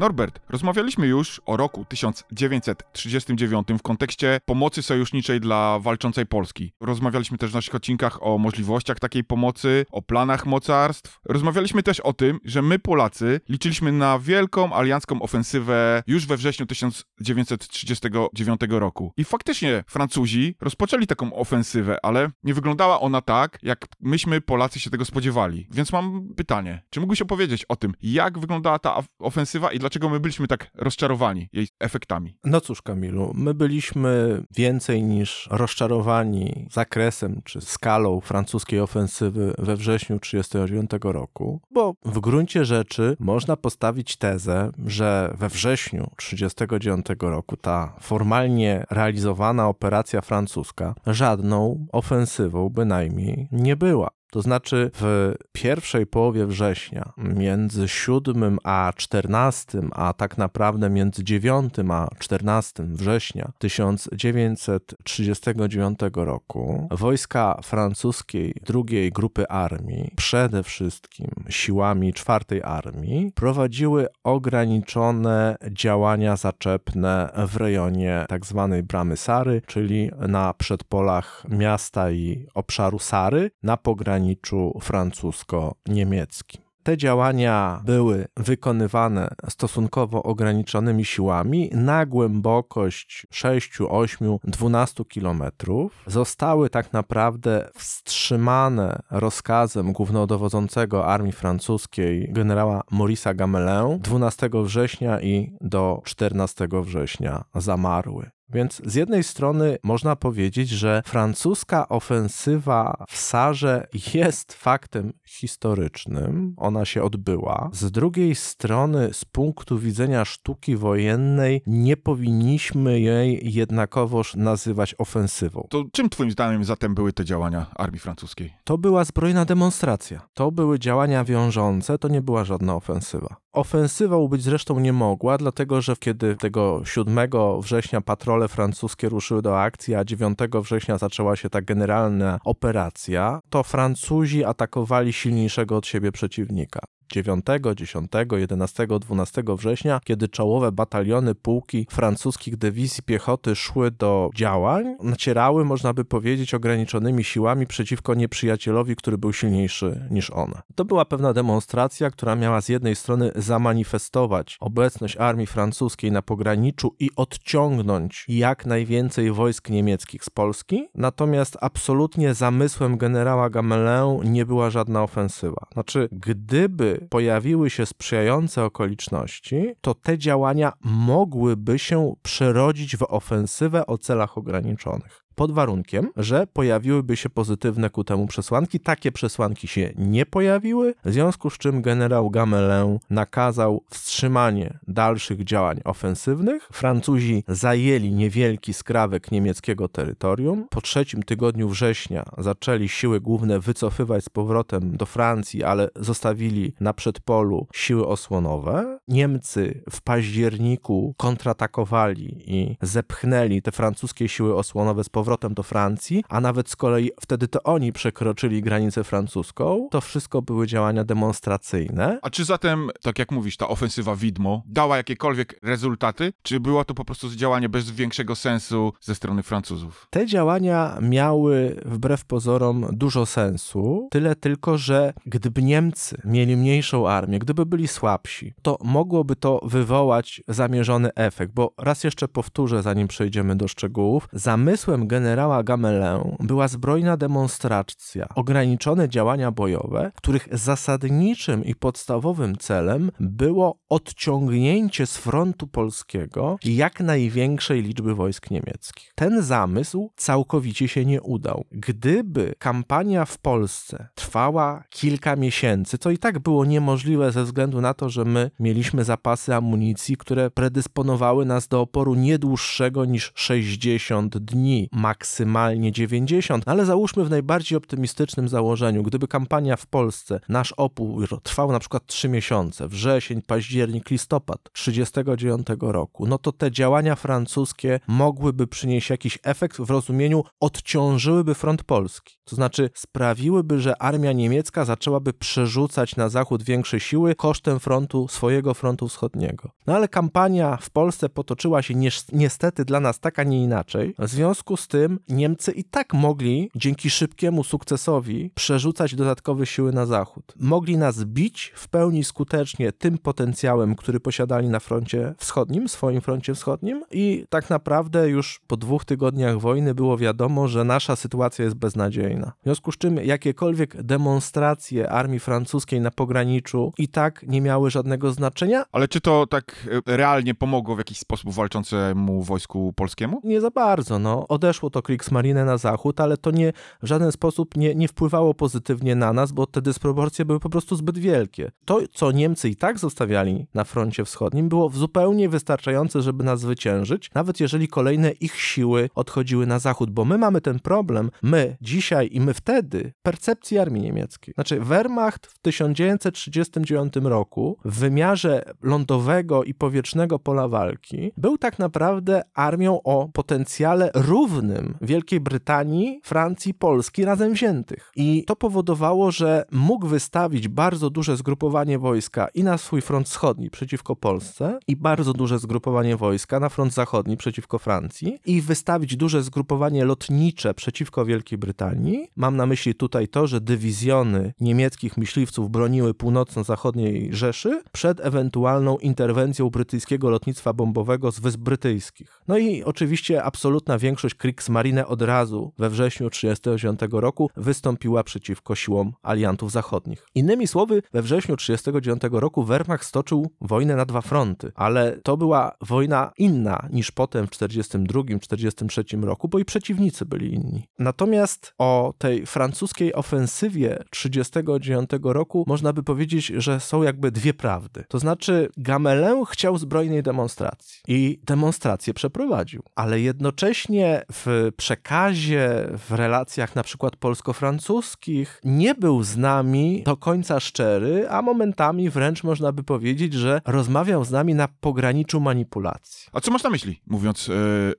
Norbert, rozmawialiśmy już o roku 1939 w kontekście pomocy sojuszniczej dla walczącej Polski. Rozmawialiśmy też w naszych odcinkach o możliwościach takiej pomocy, o planach mocarstw. Rozmawialiśmy też o tym, że my Polacy liczyliśmy na wielką aliancką ofensywę już we wrześniu 1939 roku. I faktycznie Francuzi rozpoczęli taką ofensywę, ale nie wyglądała ona tak, jak myśmy Polacy się tego spodziewali. Więc mam pytanie, czy mógłbyś opowiedzieć o tym, jak wyglądała ta ofensywa i dlaczego dlaczego my byliśmy tak rozczarowani jej efektami. No cóż, Kamilu, my byliśmy więcej niż rozczarowani zakresem czy skalą francuskiej ofensywy we wrześniu 1939 roku, bo w gruncie rzeczy można postawić tezę, że we wrześniu 1939 roku ta formalnie realizowana operacja francuska żadną ofensywą bynajmniej nie była. To znaczy w pierwszej połowie września, między 7 a 14, a tak naprawdę między 9 a 14 września 1939 roku, wojska francuskiej drugiej grupy armii, przede wszystkim siłami czwartej armii, prowadziły ograniczone działania zaczepne w rejonie tzw. Tak Bramy Sary, czyli na przedpolach miasta i obszaru Sary, na pograniczu pograniczu francusko-niemieckim. Te działania były wykonywane stosunkowo ograniczonymi siłami na głębokość 6, 8, 12 kilometrów. Zostały tak naprawdę wstrzymane rozkazem głównodowodzącego armii francuskiej generała Maurice'a Gamelin 12 września i do 14 września zamarły. Więc z jednej strony można powiedzieć, że francuska ofensywa w Sarze jest faktem historycznym, ona się odbyła. Z drugiej strony, z punktu widzenia sztuki wojennej, nie powinniśmy jej jednakowoż nazywać ofensywą. To czym Twoim zdaniem zatem były te działania armii francuskiej? To była zbrojna demonstracja. To były działania wiążące, to nie była żadna ofensywa. Ofensywą być zresztą nie mogła, dlatego że kiedy tego 7 września patrole francuskie ruszyły do akcji, a 9 września zaczęła się ta generalna operacja, to Francuzi atakowali silniejszego od siebie przeciwnika. 9, 10, 11, 12 września, kiedy czołowe bataliony pułki francuskich dywizji piechoty szły do działań, nacierały, można by powiedzieć, ograniczonymi siłami przeciwko nieprzyjacielowi, który był silniejszy niż one. To była pewna demonstracja, która miała z jednej strony zamanifestować obecność armii francuskiej na pograniczu i odciągnąć jak najwięcej wojsk niemieckich z Polski, natomiast absolutnie zamysłem generała Gamelin nie była żadna ofensywa. Znaczy, gdyby pojawiły się sprzyjające okoliczności, to te działania mogłyby się przerodzić w ofensywę o celach ograniczonych pod warunkiem, że pojawiłyby się pozytywne ku temu przesłanki. Takie przesłanki się nie pojawiły, w związku z czym generał Gamelin nakazał wstrzymanie dalszych działań ofensywnych. Francuzi zajęli niewielki skrawek niemieckiego terytorium. Po trzecim tygodniu września zaczęli siły główne wycofywać z powrotem do Francji, ale zostawili na przedpolu siły osłonowe. Niemcy w październiku kontratakowali i zepchnęli te francuskie siły osłonowe z powrotem powrotem do Francji, a nawet z kolei wtedy to oni przekroczyli granicę francuską. To wszystko były działania demonstracyjne. A czy zatem, tak jak mówisz, ta ofensywa widmo dała jakiekolwiek rezultaty, czy było to po prostu działanie bez większego sensu ze strony Francuzów? Te działania miały wbrew pozorom dużo sensu, tyle tylko, że gdyby Niemcy mieli mniejszą armię, gdyby byli słabsi, to mogłoby to wywołać zamierzony efekt, bo raz jeszcze powtórzę, zanim przejdziemy do szczegółów, zamysłem generała Gamelin była zbrojna demonstracja, ograniczone działania bojowe, których zasadniczym i podstawowym celem było odciągnięcie z frontu polskiego jak największej liczby wojsk niemieckich. Ten zamysł całkowicie się nie udał. Gdyby kampania w Polsce trwała kilka miesięcy, to i tak było niemożliwe ze względu na to, że my mieliśmy zapasy amunicji, które predysponowały nas do oporu nie dłuższego niż 60 dni, maksymalnie 90, ale załóżmy w najbardziej optymistycznym założeniu, gdyby kampania w Polsce, nasz opór trwał na przykład 3 miesiące, wrzesień, październik, listopad 39 roku, no to te działania francuskie mogłyby przynieść jakiś efekt w rozumieniu odciążyłyby front polski. To znaczy sprawiłyby, że armia niemiecka zaczęłaby przerzucać na zachód większe siły kosztem frontu, swojego frontu wschodniego. No ale kampania w Polsce potoczyła się niestety dla nas tak, a nie inaczej. W związku z tym Niemcy i tak mogli dzięki szybkiemu sukcesowi przerzucać dodatkowe siły na zachód. Mogli nas bić w pełni skutecznie tym potencjałem, który posiadali na froncie wschodnim, swoim froncie wschodnim i tak naprawdę już po dwóch tygodniach wojny było wiadomo, że nasza sytuacja jest beznadziejna. W związku z czym jakiekolwiek demonstracje armii francuskiej na pograniczu i tak nie miały żadnego znaczenia. Ale czy to tak e, realnie pomogło w jakiś sposób walczącemu wojsku polskiemu? Nie za bardzo. No. Odeszło to Kriegsmarine na zachód, ale to nie w żaden sposób nie, nie wpływało pozytywnie na nas, bo te dysproporcje były po prostu zbyt wielkie. To, co Niemcy i tak zostawiali na froncie wschodnim, było zupełnie wystarczające, żeby nas zwyciężyć, nawet jeżeli kolejne ich siły odchodziły na zachód, bo my mamy ten problem, my dzisiaj i my wtedy, percepcji armii niemieckiej. Znaczy, Wehrmacht w 1939 roku w wymiarze lądowego i powietrznego pola walki był tak naprawdę armią o potencjale równym Wielkiej Brytanii, Francji, Polski razem wziętych. I to powodowało, że mógł wystawić bardzo duże zgrupowanie wojska i na swój front wschodni przeciwko Polsce i bardzo duże zgrupowanie wojska na front zachodni przeciwko Francji i wystawić duże zgrupowanie lotnicze przeciwko Wielkiej Brytanii. Mam na myśli tutaj to, że dywizjony niemieckich myśliwców broniły północno-zachodniej Rzeszy przed ewentualną interwencją brytyjskiego lotnictwa bombowego z Wysp Brytyjskich. No i oczywiście absolutna większość Kriegsmarine od razu we wrześniu 1939 roku wystąpiła przeciwko siłom aliantów zachodnich. Innymi słowy, we wrześniu 1939 roku Wehrmacht stoczył wojnę na dwa fronty, ale to była wojna inna niż potem w 1942-1943 roku, bo i przeciwnicy byli inni. Natomiast o tej francuskiej ofensywie 1939 roku można by powiedzieć, że są jakby dwie prawdy. To znaczy, Gamelin chciał zbrojnej demonstracji i demonstrację przeprowadził, ale jednocześnie w przekazie, w relacjach na przykład polsko-francuskich nie był z nami do końca szczery, a momentami wręcz można by powiedzieć, że rozmawiał z nami na pograniczu manipulacji. A co masz na myśli, mówiąc, yy,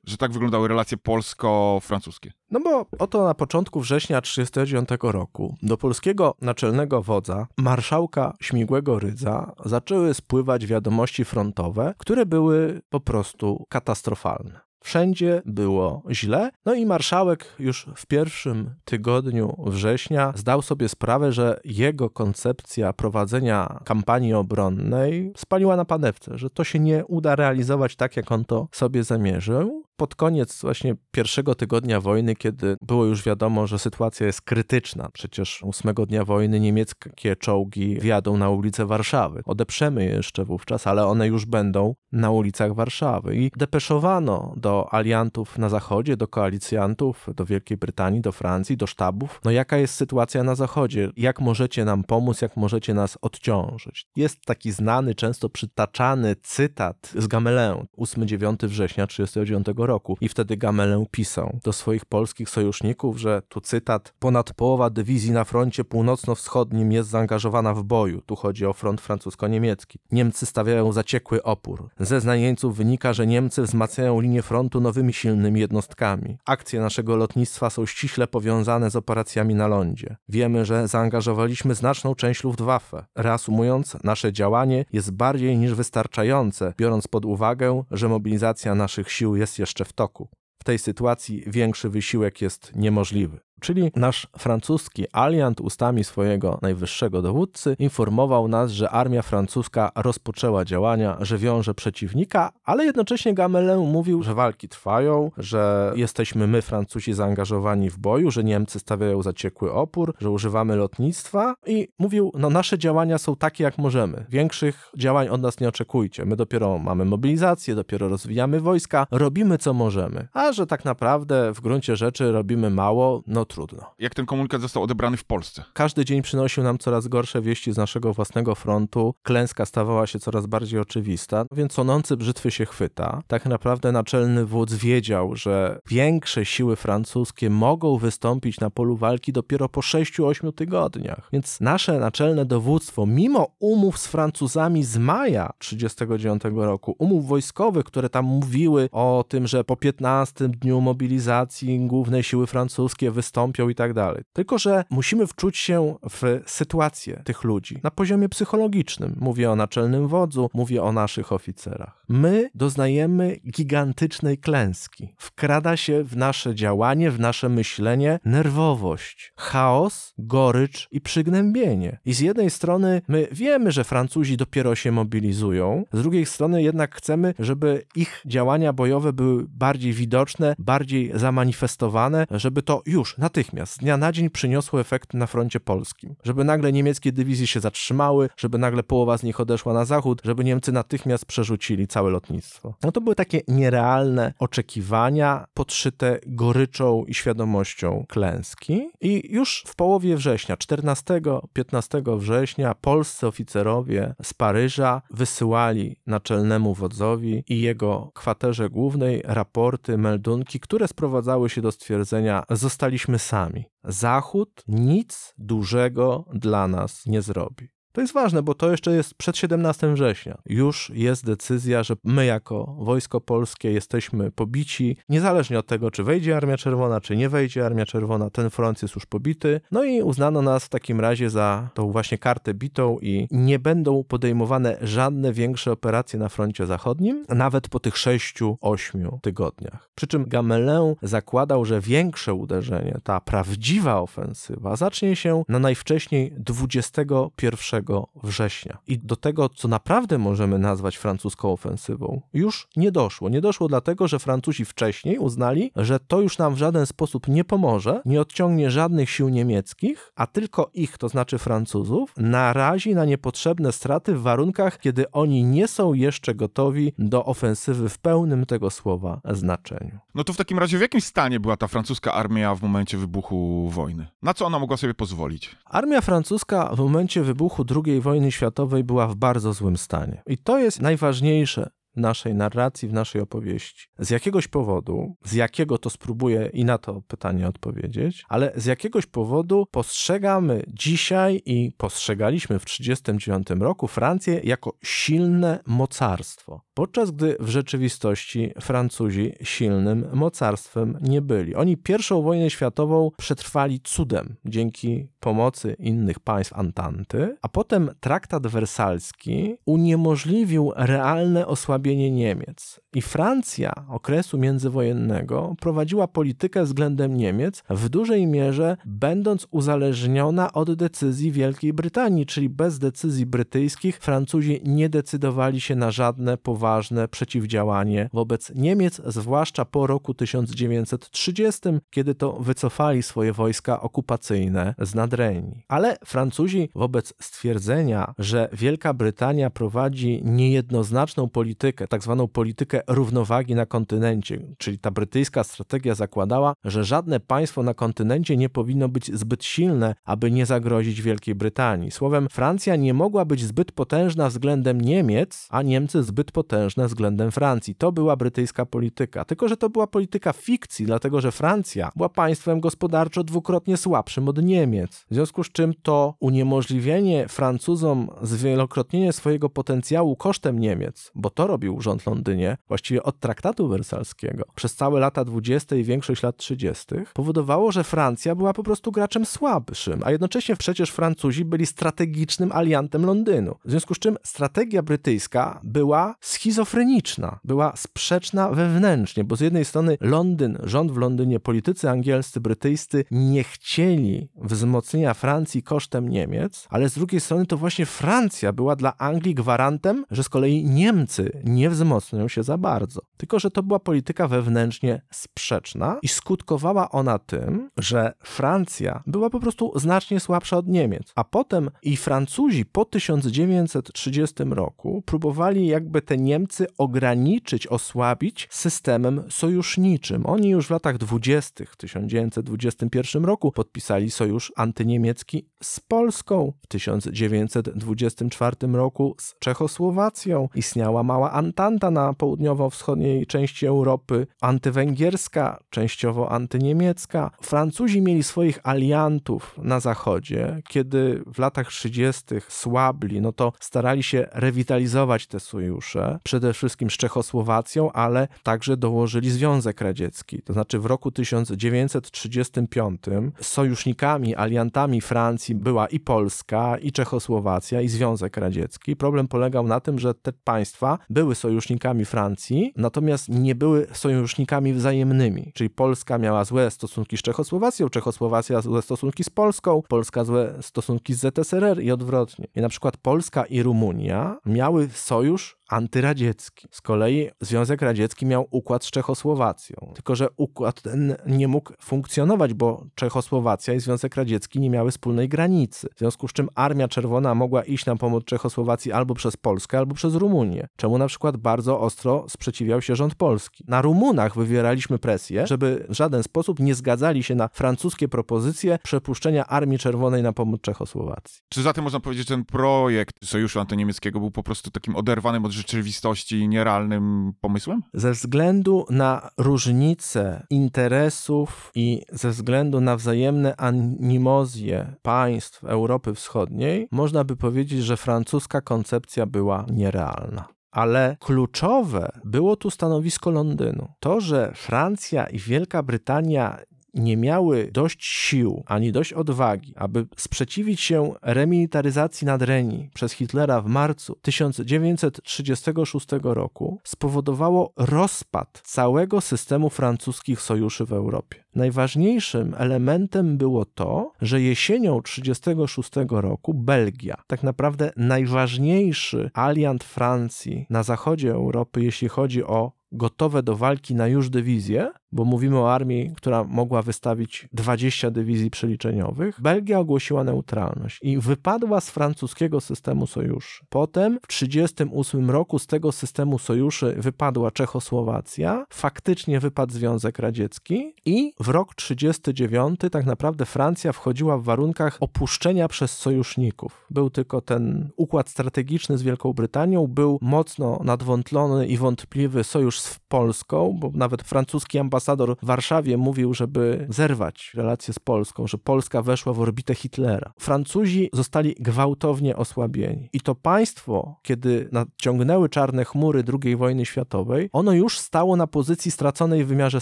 że tak wyglądały relacje polsko-francuskie? No bo oto na początku września 1939 roku do polskiego naczelnego wodza, marszałka Śmigłego Rydza, zaczęły spływać wiadomości frontowe, które były po prostu katastrofalne. Wszędzie było źle. No i marszałek już w pierwszym tygodniu września zdał sobie sprawę, że jego koncepcja prowadzenia kampanii obronnej spaliła na panewce, że to się nie uda realizować tak, jak on to sobie zamierzył pod koniec właśnie pierwszego tygodnia wojny, kiedy było już wiadomo, że sytuacja jest krytyczna, przecież ósmego dnia wojny niemieckie czołgi wjadą na ulice Warszawy. Odeprzemy je jeszcze wówczas, ale one już będą na ulicach Warszawy. I depeszowano do aliantów na zachodzie, do koalicjantów, do Wielkiej Brytanii, do Francji, do sztabów, no jaka jest sytuacja na zachodzie, jak możecie nam pomóc, jak możecie nas odciążyć. Jest taki znany, często przytaczany cytat z Gamelin, 8-9 września 1939 roku, roku. I wtedy Gamelin pisał do swoich polskich sojuszników, że tu cytat, ponad połowa dywizji na froncie północno-wschodnim jest zaangażowana w boju. Tu chodzi o front francusko-niemiecki. Niemcy stawiają zaciekły opór. Ze znań jeńców wynika, że Niemcy wzmacniają linię frontu nowymi silnymi jednostkami. Akcje naszego lotnictwa są ściśle powiązane z operacjami na lądzie. Wiemy, że zaangażowaliśmy znaczną część Luftwaffe. Reasumując, nasze działanie jest bardziej niż wystarczające, biorąc pod uwagę, że mobilizacja naszych sił jest jeszcze jeszcze w toku. W tej sytuacji większy wysiłek jest niemożliwy. Czyli nasz francuski aliant ustami swojego najwyższego dowódcy informował nas, że armia francuska rozpoczęła działania, że wiąże przeciwnika, ale jednocześnie Gamelin mówił, że walki trwają, że jesteśmy my, Francuzi, zaangażowani w boju, że Niemcy stawiają zaciekły opór, że używamy lotnictwa i mówił, no nasze działania są takie, jak możemy. Większych działań od nas nie oczekujcie. My dopiero mamy mobilizację, dopiero rozwijamy wojska, robimy co możemy. A że tak naprawdę w gruncie rzeczy robimy mało, no trudno. Jak ten komunikat został odebrany w Polsce? Każdy dzień przynosił nam coraz gorsze wieści z naszego własnego frontu. Klęska stawała się coraz bardziej oczywista, więc sonący brzytwy się chwyta. Tak naprawdę naczelny wódz wiedział, że większe siły francuskie mogą wystąpić na polu walki dopiero po 6-8 tygodniach. Więc nasze naczelne dowództwo, mimo umów z Francuzami z maja 1939 roku, umów wojskowych, które tam mówiły o tym, że po 15 dniu mobilizacji główne siły francuskie wystąpią i tak dalej. Tylko, że musimy wczuć się w sytuację tych ludzi na poziomie psychologicznym. Mówię o naczelnym wodzu, mówię o naszych oficerach. My doznajemy gigantycznej klęski. Wkrada się w nasze działanie, w nasze myślenie nerwowość, chaos, gorycz i przygnębienie. I z jednej strony my wiemy, że Francuzi dopiero się mobilizują, z drugiej strony jednak chcemy, żeby ich działania bojowe były bardziej widoczne, bardziej zamanifestowane, żeby to już natychmiast, z dnia na dzień przyniosło efekt na froncie polskim. Żeby nagle niemieckie dywizje się zatrzymały, żeby nagle połowa z nich odeszła na zachód, żeby Niemcy natychmiast przerzucili całe lotnictwo. No to były takie nierealne oczekiwania, podszyte goryczą i świadomością klęski. I już w połowie września, 14-15 września, polscy oficerowie z Paryża wysyłali naczelnemu wodzowi i jego kwaterze głównej raporty, meldunki, które sprowadzały się do stwierdzenia: zostaliśmy sami. Zachód nic dużego dla nas nie zrobi. To jest ważne, bo to jeszcze jest przed 17 września. Już jest decyzja, że my jako Wojsko Polskie jesteśmy pobici, niezależnie od tego, czy wejdzie Armia Czerwona, czy nie wejdzie Armia Czerwona, ten front jest już pobity. No i uznano nas w takim razie za tą właśnie kartę bitą i nie będą podejmowane żadne większe operacje na froncie zachodnim, nawet po tych 6-8 tygodniach. Przy czym Gamelin zakładał, że większe uderzenie, ta prawdziwa ofensywa, zacznie się na najwcześniej 21 września. I do tego, co naprawdę możemy nazwać francuską ofensywą, już nie doszło. Nie doszło dlatego, że Francuzi wcześniej uznali, że to już nam w żaden sposób nie pomoże, nie odciągnie żadnych sił niemieckich, a tylko ich, to znaczy Francuzów, narazi na niepotrzebne straty w warunkach, kiedy oni nie są jeszcze gotowi do ofensywy w pełnym tego słowa znaczeniu. No to w takim razie w jakim stanie była ta francuska armia w momencie wybuchu wojny? Na co ona mogła sobie pozwolić? Armia francuska w momencie wybuchu II wojny światowej była w bardzo złym stanie. I to jest najważniejsze naszej narracji, w naszej opowieści. Z jakiegoś powodu, z jakiego to spróbuję i na to pytanie odpowiedzieć, ale z jakiegoś powodu postrzegamy dzisiaj i postrzegaliśmy w 1939 roku Francję jako silne mocarstwo, podczas gdy w rzeczywistości Francuzi silnym mocarstwem nie byli. Oni pierwszą wojnę światową przetrwali cudem dzięki pomocy innych państw Antanty, a potem traktat wersalski uniemożliwił realne osłabienie Niemiec. I Francja okresu międzywojennego prowadziła politykę względem Niemiec w dużej mierze będąc uzależniona od decyzji Wielkiej Brytanii, czyli bez decyzji brytyjskich Francuzi nie decydowali się na żadne poważne przeciwdziałanie wobec Niemiec, zwłaszcza po roku 1930, kiedy to wycofali swoje wojska okupacyjne z Nadrenii. Ale Francuzi wobec stwierdzenia, że Wielka Brytania prowadzi niejednoznaczną politykę, tak zwaną politykę równowagi na kontynencie, czyli ta brytyjska strategia zakładała, że żadne państwo na kontynencie nie powinno być zbyt silne, aby nie zagrozić Wielkiej Brytanii. Słowem, Francja nie mogła być zbyt potężna względem Niemiec, a Niemcy zbyt potężne względem Francji. To była brytyjska polityka. Tylko, że to była polityka fikcji, dlatego że Francja była państwem gospodarczo dwukrotnie słabszym od Niemiec. W związku z czym to uniemożliwienie Francuzom zwielokrotnienie swojego potencjału kosztem Niemiec, bo to robi robił rząd Londynie, właściwie od traktatu wersalskiego, przez całe lata 20. i większość lat 30., powodowało, że Francja była po prostu graczem słabszym, a jednocześnie przecież Francuzi byli strategicznym aliantem Londynu. W związku z czym strategia brytyjska była schizofreniczna, była sprzeczna wewnętrznie, bo z jednej strony Londyn, rząd w Londynie, politycy angielscy, brytyjscy nie chcieli wzmocnienia Francji kosztem Niemiec, ale z drugiej strony to właśnie Francja była dla Anglii gwarantem, że z kolei Niemcy nie wzmocnią się za bardzo. Tylko, że to była polityka wewnętrznie sprzeczna i skutkowała ona tym, że Francja była po prostu znacznie słabsza od Niemiec. A potem i Francuzi po 1930 roku próbowali jakby te Niemcy ograniczyć, osłabić systemem sojuszniczym. Oni już w latach 20. w 1921 roku podpisali sojusz antyniemiecki z Polską. W 1924 roku z Czechosłowacją. Istniała mała Antanta na południowo-wschodniej części Europy, antywęgierska, częściowo antyniemiecka. Francuzi mieli swoich aliantów na zachodzie. Kiedy w latach 30. słabli, no to starali się rewitalizować te sojusze, przede wszystkim z Czechosłowacją, ale także dołożyli Związek Radziecki. To znaczy w roku 1935 sojusznikami, aliantami Francji była i Polska, i Czechosłowacja, i Związek Radziecki. Problem polegał na tym, że te państwa były sojusznikami Francji, natomiast nie były sojusznikami wzajemnymi. Czyli Polska miała złe stosunki z Czechosłowacją, Czechosłowacja złe stosunki z Polską, Polska złe stosunki z ZSRR i odwrotnie. I na przykład Polska i Rumunia miały sojusz antyradziecki. Z kolei Związek Radziecki miał układ z Czechosłowacją. Tylko, że układ ten nie mógł funkcjonować, bo Czechosłowacja i Związek Radziecki nie miały wspólnej granicy. W związku z czym Armia Czerwona mogła iść na pomoc Czechosłowacji albo przez Polskę, albo przez Rumunię. Czemu na przykład bardzo ostro sprzeciwiał się rząd polski. Na Rumunach wywieraliśmy presję, żeby w żaden sposób nie zgadzali się na francuskie propozycje przepuszczenia Armii Czerwonej na pomoc Czechosłowacji. Czy zatem można powiedzieć, że ten projekt Sojuszu Antyniemieckiego był po prostu takim oderwanym od rzeczywistości nierealnym pomysłem? Ze względu na różnice interesów i ze względu na wzajemne animozje państw Europy Wschodniej, można by powiedzieć, że francuska koncepcja była nierealna. Ale kluczowe było tu stanowisko Londynu. To, że Francja i Wielka Brytania nie miały dość sił ani dość odwagi, aby sprzeciwić się remilitaryzacji Nadrenii przez Hitlera w marcu 1936 roku, spowodowało rozpad całego systemu francuskich sojuszy w Europie. Najważniejszym elementem było to, że jesienią 1936 roku Belgia, tak naprawdę najważniejszy aliant Francji na zachodzie Europy, jeśli chodzi o gotowe do walki na już dywizje, bo mówimy o armii, która mogła wystawić 20 dywizji przeliczeniowych, Belgia ogłosiła neutralność i wypadła z francuskiego systemu sojuszy. Potem w 1938 roku z tego systemu sojuszy wypadła Czechosłowacja, faktycznie wypadł Związek Radziecki i w rok 1939 tak naprawdę Francja wchodziła w warunkach opuszczenia przez sojuszników. Był tylko ten układ strategiczny z Wielką Brytanią, był mocno nadwątlony i wątpliwy sojusz z Polską, bo nawet francuski ambasador w Warszawie mówił, żeby zerwać relacje z Polską, że Polska weszła w orbitę Hitlera. Francuzi zostali gwałtownie osłabieni. I to państwo, kiedy nadciągnęły czarne chmury II wojny światowej, ono już stało na pozycji straconej w wymiarze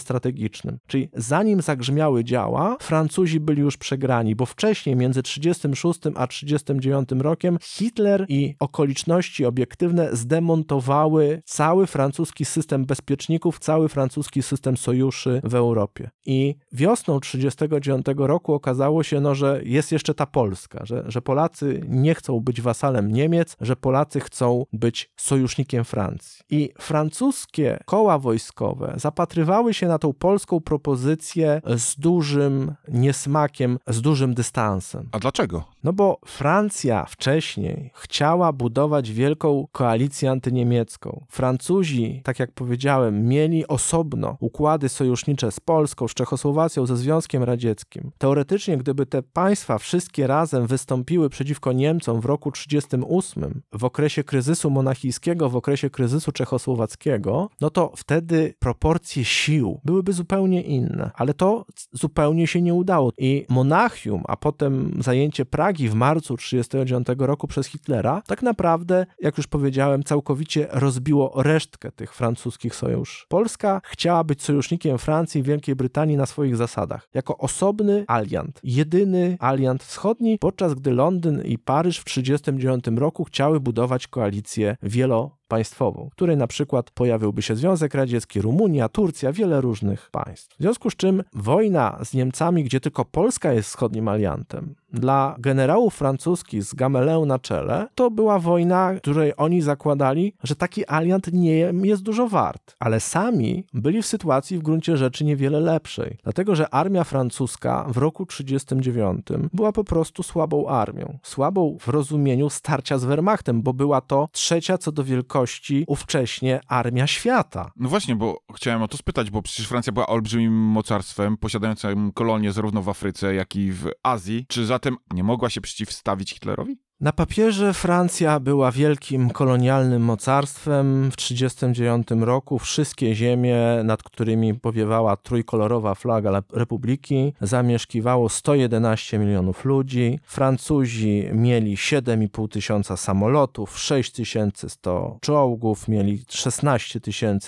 strategicznym. Czyli zanim zagrzmiały działa, Francuzi byli już przegrani, bo wcześniej, między 36 a 39 rokiem, Hitler i okoliczności obiektywne zdemontowały cały francuski system bezpieczników, cały francuski system sojuszy w Europie. I wiosną 1939 roku okazało się, no, że jest jeszcze ta Polska, że, że Polacy nie chcą być wasalem Niemiec, że Polacy chcą być sojusznikiem Francji. I francuskie koła wojskowe zapatrywały się na tą polską propozycję z dużym niesmakiem, z dużym dystansem. A dlaczego? No bo Francja wcześniej chciała budować wielką koalicję antyniemiecką. Francuzi, tak jak powiedziałem, mieli osobno układy sojusznicze z Polską, z Czechosłowacją, ze Związkiem Radzieckim. Teoretycznie, gdyby te państwa wszystkie razem wystąpiły przeciwko Niemcom w roku 1938, w okresie kryzysu monachijskiego, w okresie kryzysu czechosłowackiego, no to wtedy proporcje sił byłyby zupełnie inne. Ale to zupełnie się nie udało. I Monachium, a potem zajęcie Pragi w marcu 1939 roku przez Hitlera, tak naprawdę, jak już powiedziałem, całkowicie rozbiło resztkę tych francuskich sojuszy. Polska chciała być sojusznikiem Francji i Wielkiej Brytanii na swoich zasadach, jako osobny aliant, jedyny aliant wschodni, podczas gdy Londyn i Paryż w 1939 roku chciały budować koalicję wielo państwową, której na przykład pojawiłby się Związek Radziecki, Rumunia, Turcja, wiele różnych państw. W związku z czym wojna z Niemcami, gdzie tylko Polska jest wschodnim aliantem, dla generałów francuskich z Gamelę na czele, to była wojna, której oni zakładali, że taki aliant nie jest dużo wart. Ale sami byli w sytuacji w gruncie rzeczy niewiele lepszej. Dlatego, że armia francuska w roku 1939 była po prostu słabą armią. Słabą w rozumieniu starcia z Wehrmachtem, bo była to trzecia co do wielkości ówcześnie armia świata. No właśnie, bo chciałem o to spytać, bo przecież Francja była olbrzymim mocarstwem, posiadającym kolonie zarówno w Afryce, jak i w Azji. Czy za zatem nie mogła się przeciwstawić Hitlerowi? Na papierze Francja była wielkim kolonialnym mocarstwem. W 1939 roku wszystkie ziemie, nad którymi powiewała trójkolorowa flaga Republiki, zamieszkiwało 111 milionów ludzi. Francuzi mieli 7,5 tysiąca samolotów, 6100 czołgów, mieli 16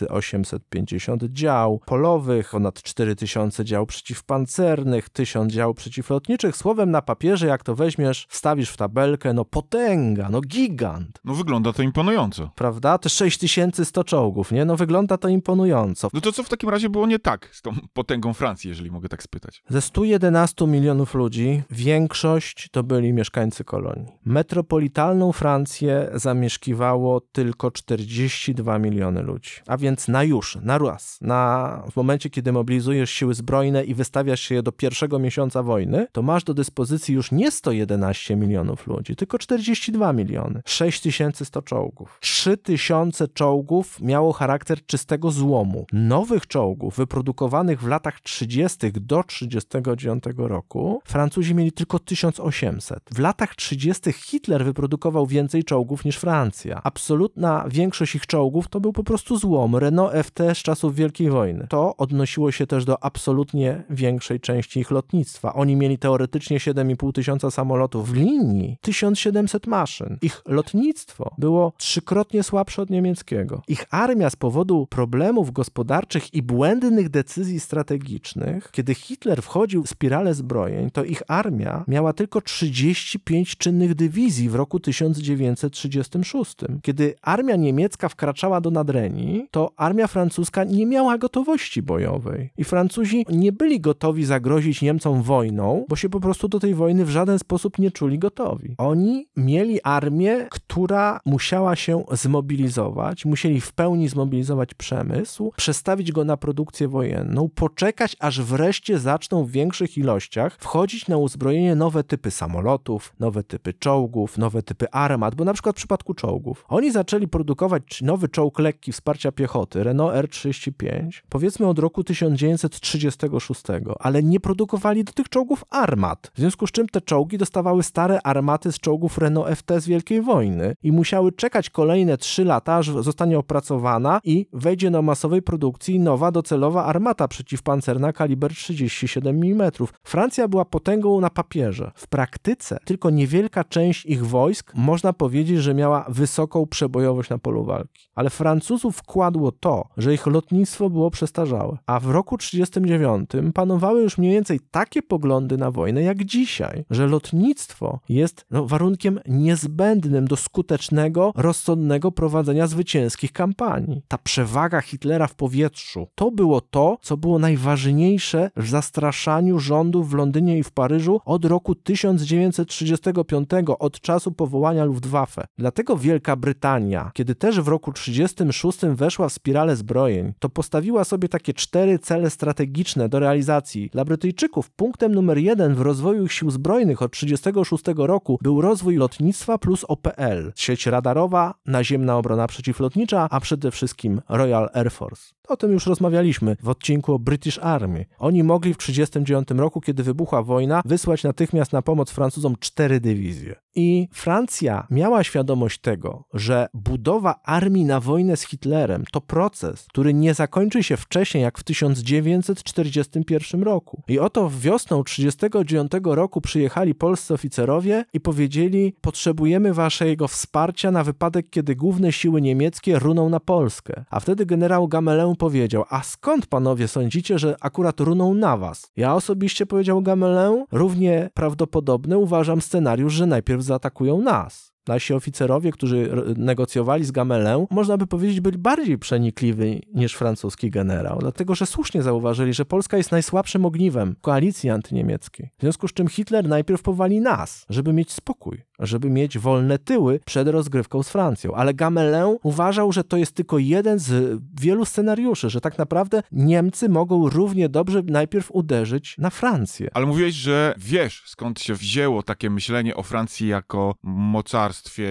850 dział polowych, ponad 4000 dział przeciwpancernych, 1000 dział przeciwlotniczych. Słowem na papierze, jak to weźmiesz, wstawisz w tabelkę, no no potęga, no gigant. No wygląda to imponująco. Prawda? Te 6100 czołgów, nie? No wygląda to imponująco. No to co w takim razie było nie tak z tą potęgą Francji, jeżeli mogę tak spytać? Ze 111 milionów ludzi większość to byli mieszkańcy kolonii. Metropolitalną Francję zamieszkiwało tylko 42 miliony ludzi. A więc na już, na raz, na, w momencie, kiedy mobilizujesz siły zbrojne i wystawiasz się je do pierwszego miesiąca wojny, to masz do dyspozycji już nie 111 milionów ludzi, tylko tylko 42 miliony. 6100 czołgów. 3000 czołgów miało charakter czystego złomu. Nowych czołgów wyprodukowanych w latach 30. do 39 roku Francuzi mieli tylko 1800. W latach 30. Hitler wyprodukował więcej czołgów niż Francja. Absolutna większość ich czołgów to był po prostu złom. Renault FT z czasów Wielkiej Wojny. To odnosiło się też do absolutnie większej części ich lotnictwa. Oni mieli teoretycznie 7,5 tysiąca samolotów w linii, 1000 700 maszyn. Ich lotnictwo było trzykrotnie słabsze od niemieckiego. Ich armia z powodu problemów gospodarczych i błędnych decyzji strategicznych, kiedy Hitler wchodził w spiralę zbrojeń, to ich armia miała tylko 35 czynnych dywizji w roku 1936. Kiedy armia niemiecka wkraczała do Nadrenii, to armia francuska nie miała gotowości bojowej. I Francuzi nie byli gotowi zagrozić Niemcom wojną, bo się po prostu do tej wojny w żaden sposób nie czuli gotowi. Oni mieli armię, która musiała się zmobilizować, musieli w pełni zmobilizować przemysł, przestawić go na produkcję wojenną, poczekać, aż wreszcie zaczną w większych ilościach wchodzić na uzbrojenie nowe typy samolotów, nowe typy czołgów, nowe typy armat, bo na przykład w przypadku czołgów. Oni zaczęli produkować nowy czołg lekki wsparcia piechoty, Renault R35, powiedzmy od roku 1936, ale nie produkowali do tych czołgów armat, w związku z czym te czołgi dostawały stare armaty z czołgów czołgów Renault FT z Wielkiej Wojny i musiały czekać kolejne 3 lata, aż zostanie opracowana i wejdzie do masowej produkcji nowa docelowa armata przeciwpancerna kaliber 37 mm. Francja była potęgą na papierze. W praktyce tylko niewielka część ich wojsk można powiedzieć, że miała wysoką przebojowość na polu walki. Ale Francuzów wkładło to, że ich lotnictwo było przestarzałe. A w roku 1939 panowały już mniej więcej takie poglądy na wojnę jak dzisiaj, że lotnictwo jest no, warunkiem warunkiem niezbędnym do skutecznego, rozsądnego prowadzenia zwycięskich kampanii. Ta przewaga Hitlera w powietrzu to było to, co było najważniejsze w zastraszaniu rządów w Londynie i w Paryżu od roku 1935, od czasu powołania Luftwaffe. Dlatego Wielka Brytania, kiedy też w roku 1936 weszła w spiralę zbrojeń, to postawiła sobie takie cztery cele strategiczne do realizacji. Dla Brytyjczyków punktem numer jeden w rozwoju sił zbrojnych od 1936 roku był rozwój rozwój lotnictwa plus OPL, sieć radarowa, naziemna obrona przeciwlotnicza, a przede wszystkim Royal Air Force. O tym już rozmawialiśmy w odcinku o British Army. Oni mogli w 1939 roku, kiedy wybuchła wojna, wysłać natychmiast na pomoc Francuzom cztery dywizje. I Francja miała świadomość tego, że budowa armii na wojnę z Hitlerem to proces, który nie zakończy się wcześniej jak w 1941 roku. I oto wiosną 1939 roku przyjechali polscy oficerowie i powiedzieli: Potrzebujemy waszego wsparcia na wypadek, kiedy główne siły niemieckie runą na Polskę. A wtedy generał Gamelin powiedział: A skąd panowie sądzicie, że akurat runą na was? Ja osobiście powiedział Gamelin, równie prawdopodobny uważam scenariusz, że najpierw zaatakują nas. Nasi oficerowie, którzy negocjowali z Gamelin, można by powiedzieć, byli bardziej przenikliwi niż francuski generał, dlatego że słusznie zauważyli, że Polska jest najsłabszym ogniwem koalicji antyniemieckiej. W związku z czym Hitler najpierw powali nas, żeby mieć spokój żeby mieć wolne tyły przed rozgrywką z Francją. Ale Gamelin uważał, że to jest tylko jeden z wielu scenariuszy, że tak naprawdę Niemcy mogą równie dobrze najpierw uderzyć na Francję. Ale mówiłeś, że wiesz, skąd się wzięło takie myślenie o Francji jako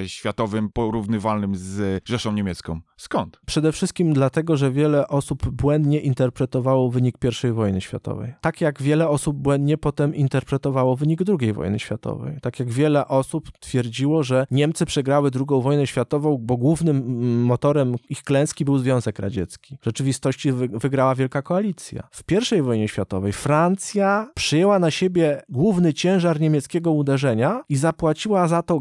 światowym porównywalnym z Rzeszą Niemiecką. Skąd? Przede wszystkim dlatego, że wiele osób błędnie interpretowało wynik I wojny światowej. Tak jak wiele osób błędnie potem interpretowało wynik II wojny światowej. Tak jak wiele osób twierdziło, że Niemcy przegrały II wojnę światową, bo głównym motorem ich klęski był Związek Radziecki. W rzeczywistości wygrała Wielka Koalicja. W I wojnie światowej Francja przyjęła na siebie główny ciężar niemieckiego uderzenia i zapłaciła za to